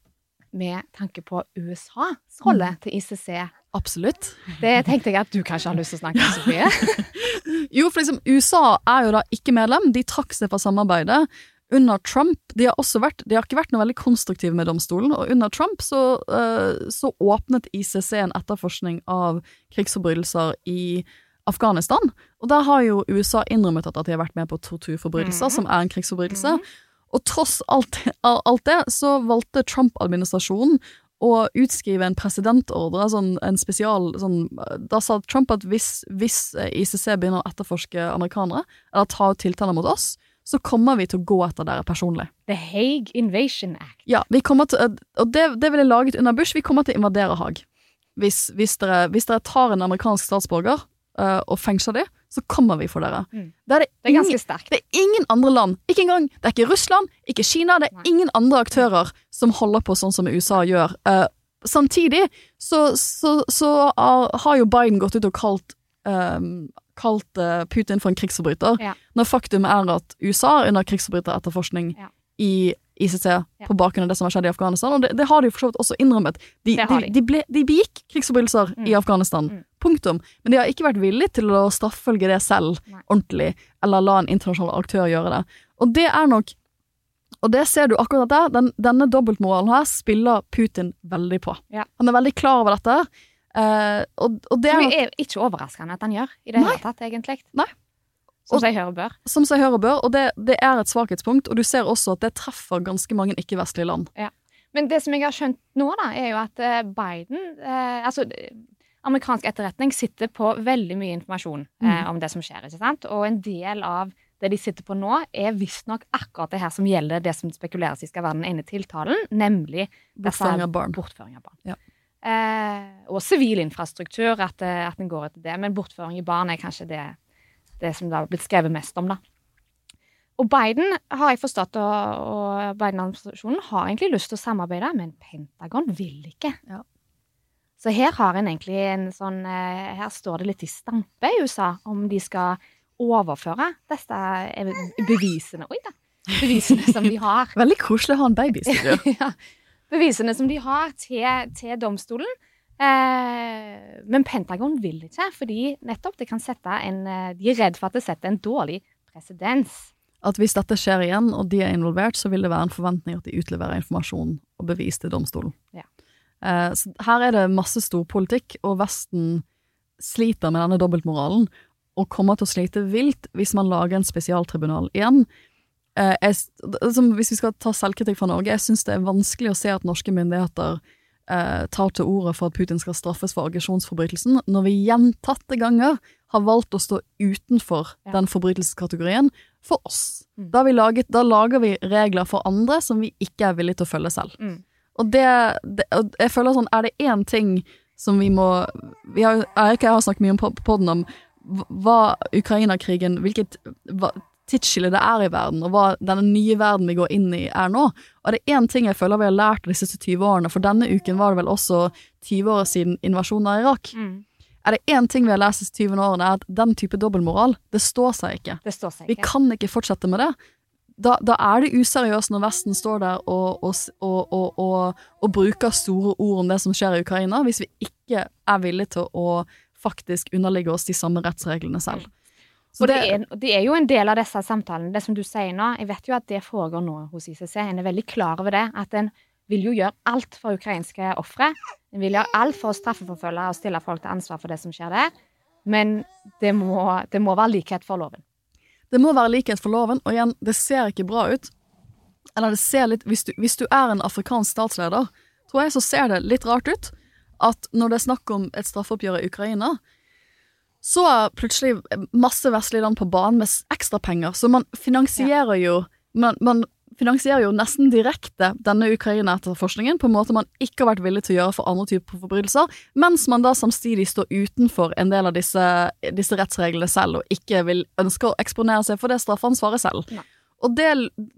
med tanke på USAs rolle til ICC. Absolutt. Det tenkte jeg at du kanskje har lyst til å snakke om, Sofie. Jo, for liksom, USA er jo da ikke medlem. De trakk seg fra samarbeidet. Under Trump De har også vært De har ikke vært noe veldig konstruktive med domstolen, og under Trump så, eh, så åpnet ICC en etterforskning av krigsforbrytelser i Afghanistan. Og der har jo USA innrømmet at de har vært med på torturforbrytelser, som er en krigsforbrytelse. Og tross alt, alt det, så valgte Trump-administrasjonen å utskrive en presidentordre, sånn, en spesial sånn, Da sa Trump at hvis, hvis ICC begynner å etterforske amerikanere, eller ta ut tiltaler mot oss, så kommer vi til å gå etter dere personlig. The Hague Invasion Act. Ja, vi kommer til, og det, det ville laget under Bush. Vi kommer til å invadere Haag. Hvis, hvis, dere, hvis dere tar en amerikansk statsborger eh, og fengsler dem, så kommer vi for dere. Mm. Det er, det, Det er ganske sterkt. det er ingen andre land, ikke engang, det er ikke Russland, ikke Kina, det er Nei. ingen andre aktører som holder på sånn som USA gjør. Uh, samtidig så, så, så har, har jo Biden gått ut og kalt, um, kalt uh, Putin for en krigsforbryter, Ja. når faktum er at USA er under krigsforbryteretterforskning Ja. i ICC på bakgrunn av det som har skjedd i Afghanistan, og det, det har de jo for så vidt også innrømmet. De, de, de. de, ble, de begikk krigsforbrytelser Mm. i Afghanistan, Mm. punktum. Men de har ikke vært villige til å straffølge det selv Nei. ordentlig, eller la en internasjonal aktør gjøre det. Og det er nok Og det ser du akkurat der. Den, denne dobbeltmoralen her spiller Putin veldig på. Ja. Han er veldig klar over dette. Uh, og, og det er nok, er ikke overraskende at han gjør, i det hele tatt, egentlig. Nei. Som seg hør og bør. som seg hør og bør, og det, det er et svakhetspunkt. Og du ser også at det treffer ganske mange ikke-vestlige land. Men det som jeg har skjønt nå, da, er jo at eh, Biden eh, Altså, amerikansk etterretning sitter på veldig mye informasjon eh, Mm. om det som skjer, ikke sant? Og en del av det de sitter på nå, er visstnok akkurat det her som gjelder det som spekuleres i skal være den ene tiltalen, nemlig Bortføring av barn. Bortføring av barn. Ja. Eh, og sivil infrastruktur, at, eh, at en går etter det. Men bortføring av barn er kanskje det, det som det har blitt skrevet mest om, da. Og Biden har jeg forstått, og, og Biden-administrasjonen har egentlig lyst til å samarbeide, men Pentagon vil ikke. Ja. Så her har en egentlig en sånn eh, Her står det litt i stampe i USA om de skal overføre disse eh, bevisene Oi da! Bevisene som de har. Veldig koselig å ha en baby i studio. ja, bevisene som de har til, til domstolen. Eh, men Pentagon vil ikke, fordi nettopp det kan sette en eh, De er redd for at det setter en dårlig presedens. At hvis dette skjer igjen, og de er involvert, så vil det være en forventning at de utleverer informasjon og bevis til domstolen. Ja. Eh, så her er det masse storpolitikk, og Vesten sliter med denne dobbeltmoralen, og kommer til å slite vilt hvis man lager en spesialtribunal igjen. Eh, jeg, som, hvis vi skal ta selvkritikk fra Norge, jeg syns det er vanskelig å se at norske myndigheter eh, tar til orde for at Putin skal straffes for aggresjonsforbrytelsen, når vi gjentatte ganger har valgt å stå utenfor Ja. den forbrytelseskategorien for oss. Mm. Da, vi laget, da lager vi regler for andre som vi ikke er villige til å følge selv. Mm. Og det, det og jeg føler sånn, er det én ting som vi må vi har, Erik og jeg har snakket mye om podden om hva Ukraina-krigen Hvilket hva, tidsskille det er i verden, og hva denne nye verden vi går inn i er nå. Og det er én ting jeg føler vi har lært de siste 20 årene, for denne uken var det vel også 20 år siden invasjonen av Irak. Mm. Er det én ting vi har lært de siste 20 årene, er at den type dobbeltmoral, det står seg ikke. Det står seg ikke. Vi kan ikke fortsette med det. Da, da er det useriøst når Vesten står der og, og, og, og, og, og bruker store ord om det som skjer i Ukraina, hvis vi ikke er villige til å faktisk underligge oss de samme rettsreglene selv. Og det er, det er jo en del av disse samtalene, det som du sier nå. Jeg vet jo at det foregår nå hos ICC. En er veldig klar over det. At en vil jo gjøre alt for ukrainske ofre. En vil gjøre alt for å straffeforfølge og stille folk til ansvar for det som skjer der. Men det må, det må være likhet for loven. Det må være likhet for loven, og igjen, det ser ikke bra ut. Eller det ser litt hvis du, hvis du er en afrikansk statsleder, tror jeg så ser det litt rart ut at når det er snakk om et straffeoppgjør i Ukraina, så er plutselig masse vestlige land på banen med ekstra penger. Så man finansierer jo man, man finansierer jo nesten direkte denne Ukraina-etterforskningen på en måte man ikke har vært villig til å gjøre for andre typer forbrytelser, mens man da samtidig står utenfor en del av disse, disse rettsreglene selv, og ikke vil ønske å eksponere seg for det straffansvaret selv. Nei. Og det,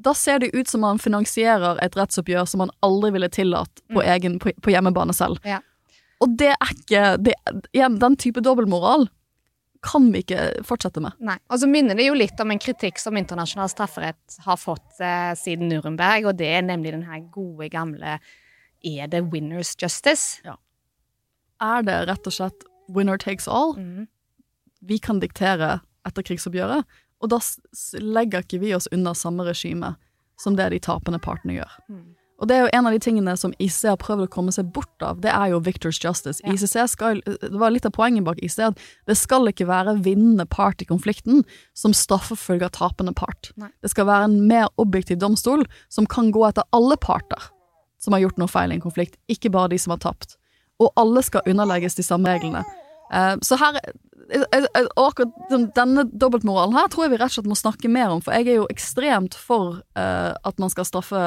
da ser det ut som man finansierer et rettsoppgjør som man aldri ville tillatt på, egen, på, på hjemmebane selv. Ja. Og det er ikke det, Igjen, den type dobbeltmoral kan vi ikke fortsette med. Nei. Og så minner det jo litt om en kritikk som internasjonal strafferett har fått eh, siden Nuremberg, og det er nemlig den her gode, gamle Er det winners justice? Er det rett og slett winner takes all? Mm. Vi kan diktere etterkrigsoppgjøret, og da legger ikke vi oss under samme regime som det de tapende partene gjør. Mm. Og det er jo en av de tingene som IC har prøvd å komme seg bort av, det er jo victors justice. Ja. ICC skal, det var litt av poenget bak IC, at det skal ikke være vinnende part i konflikten som straffefølger tapende part. Nei. Det skal være en mer objektiv domstol som kan gå etter alle parter som har gjort noe feil i en konflikt, ikke bare de som har tapt. Og alle skal underlegges de samme reglene. Eh, så her eh, eh, akkurat denne dobbeltmoralen her tror jeg vi rett og slett må snakke mer om, for jeg er jo ekstremt for at man skal straffe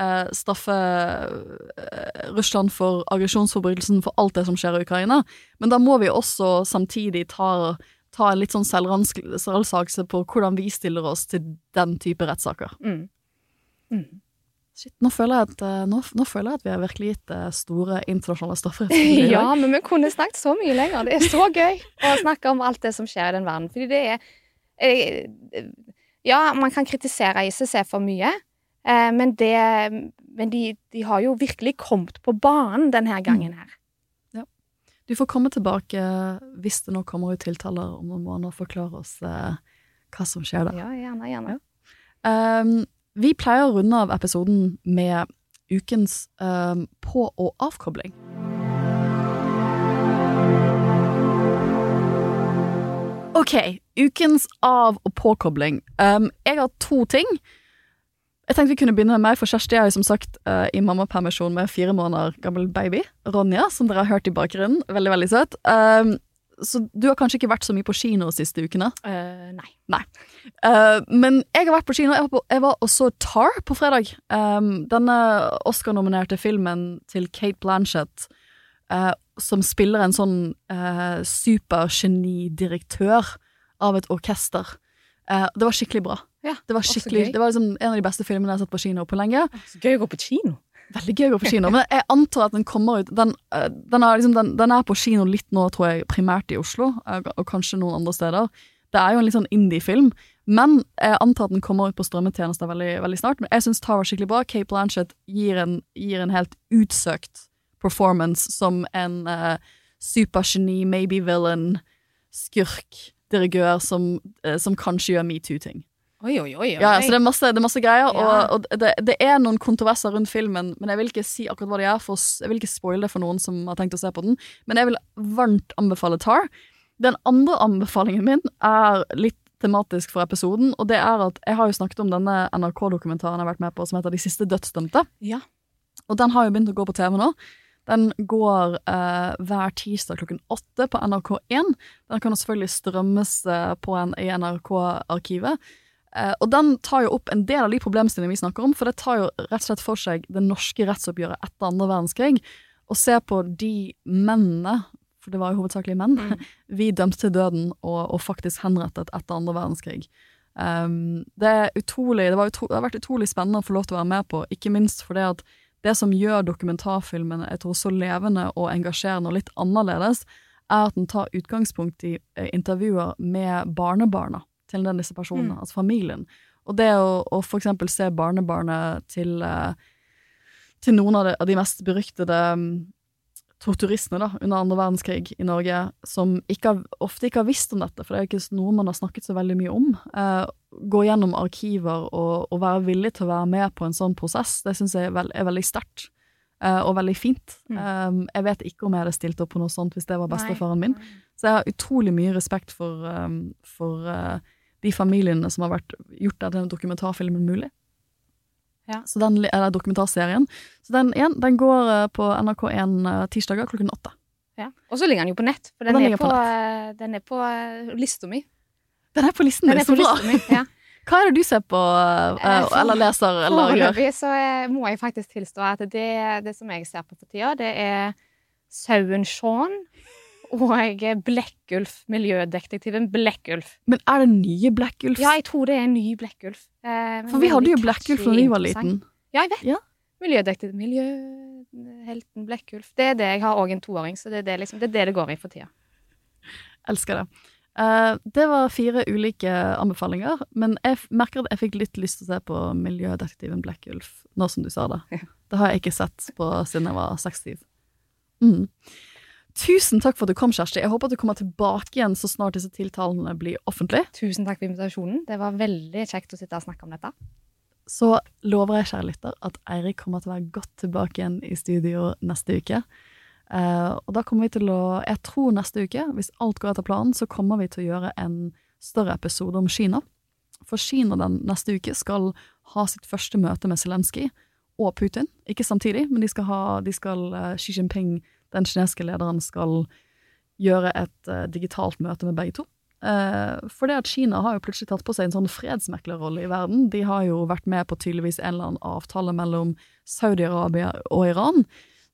eh, straffe eh, Russland for aggresjonsforbrytelsen for alt det som skjer i Ukraina, men da må vi også samtidig ta, ta en litt sånn selvransakelse på hvordan vi stiller oss til den type rettssaker. Mm. Shit, nå føler at, eh, nå, nå føler jeg at vi har virkelig gitt eh, store internasjonale straffer Ja, men vi kunne snakket så mye lenger. Det er så gøy å snakke om alt det som skjer i den verden. Fordi det er Ja, man kan kritisere ICC for mye, men, det, men de, de har jo virkelig kommet på banen denne gangen her. Du får komme tilbake hvis det nå kommer ut tiltaler om noen måneder forklare oss eh, hva som skjer der. Ja, gjerne, gjerne. Um, vi pleier å runde av episoden med ukens um, på- og avkobling. Ok, ukens av- og påkobling. Um, jeg har to ting. Jeg tenkte vi kunne begynne med meg, for Kjersti er jo som sagt uh, i mammapermisjon med fire måneder gammel baby. Ronja, som dere har hørt i bakgrunnen. Veldig, veldig søt. Um, så du har kanskje ikke vært så mye på kino de siste ukene? Uh, nei. Eh, men jeg har vært på kino. Jeg var, på, jeg var også Tar på fredag. Um, denne Oscar-nominerte filmen til Kate Blanchett, uh, som spiller en sånn uh, supergenidirektør av et orkester. Det var skikkelig bra. Ja, Det var skikkelig, det var liksom en av de beste filmene jeg har sett på kino på lenge. Så gøy å gå på kino. Veldig gøy å gå på kino, men jeg antar at den kommer ut Den, eh, den, er, liksom, den, den er på kino litt nå, tror jeg, primært i Oslo, eh, og kanskje noen andre steder. Det er jo en litt sånn indie-film, men jeg antar at den kommer ut på strømmetjenester veldig, veldig snart. Men jeg syns Tar var skikkelig bra. Kate Blanchett gir en, gir en helt utsøkt performance som en uh, supergeni, maybe villain, skurk, dirigør som, uh, som kanskje gjør metoo-ting. Oi, oi, oi. Ja, så det er masse, det er masse greier, Ja. og, og det, det er noen kontroverser rundt filmen, men jeg vil ikke si akkurat hva det er, for jeg vil ikke spoile det for noen som har tenkt å se på den, men jeg vil varmt anbefale Tar. Den andre anbefalingen min er litt tematisk for episoden, og det er at jeg har jo snakket om denne NRK-dokumentaren jeg har vært med på, som heter De siste dødsdømte, Ja. og den har jo begynt å gå på TV nå. Den går eh, hver tirsdag klokken åtte på NRK1. Den kan jo selvfølgelig strømmes eh, på en, i NRK-arkivet. Eh, og den tar jo opp en del av de problemstillingene vi snakker om, for det tar jo rett og slett for seg det norske rettsoppgjøret etter andre verdenskrig, og ser på de mennene, for det var jo hovedsakelig menn, vi dømte til døden og, og faktisk henrettet etter andre verdenskrig. Um, det, utrolig, det, var utro, det har vært utrolig spennende å få lov til å være med på, ikke minst fordi at det som gjør dokumentarfilmene jeg tror, så levende og engasjerende og litt annerledes, er at den tar utgangspunkt i eh, intervjuer med barnebarna til den disse personene, altså familien. Og det å, å for eksempel se barnebarnet til, eh, til noen av de, av de mest beryktede mm, torturistene da, under andre verdenskrig i Norge, som ikke har, ofte ikke har visst om dette, for det er jo ikke noe man har snakket så veldig mye om. Eh, gå gjennom arkiver og, og være villig til å være med på en sånn prosess, det syns jeg er, veld, er veldig sterkt. eh, og veldig fint. Um, jeg vet ikke om jeg hadde stilt opp på noe sånt hvis det var bestefaren min. Så jeg har utrolig mye respekt for, um, for eh, de familiene som har vært, gjort denne dokumentarfilmen mulig. Ja. Så den, eller dokumentarserien. Så den, igjen, den går eh, på NRK1 eh, tirsdager klokken åtte. Ja. Og så ligger den jo på nett, for den, den er på, på eh, den er på lista mi. Den er på listen din, så bra! ja. Hva er det du ser på, for- eller leser, eller gjør? Foreløpig så må jeg faktisk tilstå at det, det som jeg ser på for tida, det er Sauen Shaun og Blekkulf, miljødetektiven Blekkulf. Men er det nye Blekkulf? Ja, jeg tror det er en ny Blekkulf. Eh, For vi hadde jo Blekkulf da vi var liten. Ja, jeg vet. Ja. Miljødetektiv, miljøhelten Blekkulf. Det er det. Jeg har òg en toåring, så det er det, liksom, det er det det går i for tida. Elsker det. Eh, det var fire ulike anbefalinger, men jeg merker at jeg fikk litt lyst til å se på Miljødetektiven Blekkulf, nå som du sa det. Det har jeg ikke sett på siden jeg var seks-syv. Mm. Tusen takk for at du kom, Kjersti. Jeg håper at du kommer tilbake igjen så snart disse tiltalene blir offentlige. Tusen takk for invitasjonen. Det var veldig kjekt å sitte og snakke om dette. Så lover jeg, kjære lytter, at Eirik kommer til å være godt tilbake igjen i studio neste uke. Uh, og da kommer vi til å Jeg tror neste uke, hvis alt går etter planen, så kommer vi til å gjøre en større episode om Kina. For Kina den neste uke skal ha sitt første møte med Zelenskyj og Putin. Ikke samtidig, men de skal ha de skal, eh, Xi Jinping, den kinesiske lederen, skal gjøre et uh, digitalt møte med begge to. Uh, for det at Kina har jo plutselig tatt på seg en sånn fredsmeklerrolle i verden. De har jo vært med på tydeligvis en eller annen avtale mellom Saudi-Arabia og Iran.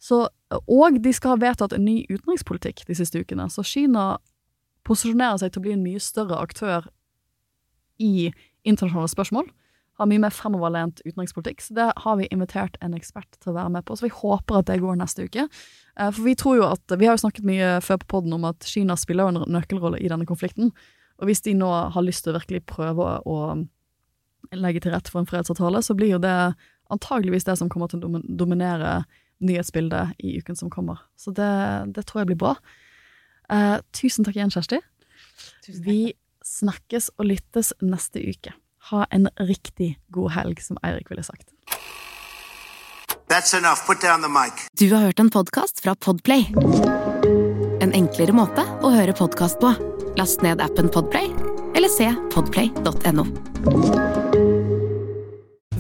Så, og de skal ha vedtatt en ny utenrikspolitikk de siste ukene. Så Kina posisjonerer seg til å bli en mye større aktør i internasjonale spørsmål. Har mye mer fremoverlent utenrikspolitikk. Så det har vi invitert en ekspert til å være med på. Så vi håper at det går neste uke. Eh, For vi tror jo at Vi har jo snakket mye før på podden om at Kina spiller en nøkkelrolle i denne konflikten. Og hvis de nå har lyst til å virkelig prøve å legge til rette for en fredsavtale, så blir jo det antageligvis det som kommer til å dominere nyhetsbildet i uken som kommer. Så det, det tror jeg blir bra. Eh, tusen takk igjen, Kjersti. Vi snakkes og lyttes neste uke. Ha en riktig god helg, som Eirik ville sagt. That's enough. Put down the mic. Du har hørt en podkast fra Podplay. En enklere måte å høre podkast på. Last ned appen Podplay, eller se podplay.no.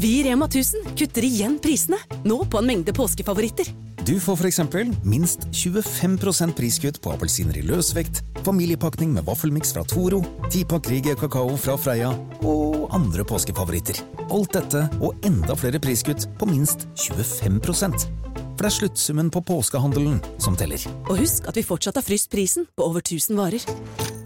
Vi i Rema 1000 kutter igjen prisene, nå på en mengde påskefavoritter. Du får eksempel minst 25% priskutt på appelsiner i løsvekt, familiepakning med vaffelmiks fra Toro, 10-pakk Rieger kakao fra Freia og andre påskefavoritter. Alt dette og enda flere priskutt på minst 25% For det er sluttsummen på påskehandelen som teller. Og husk at vi fortsatt har fryst prisen på over 1000 varer.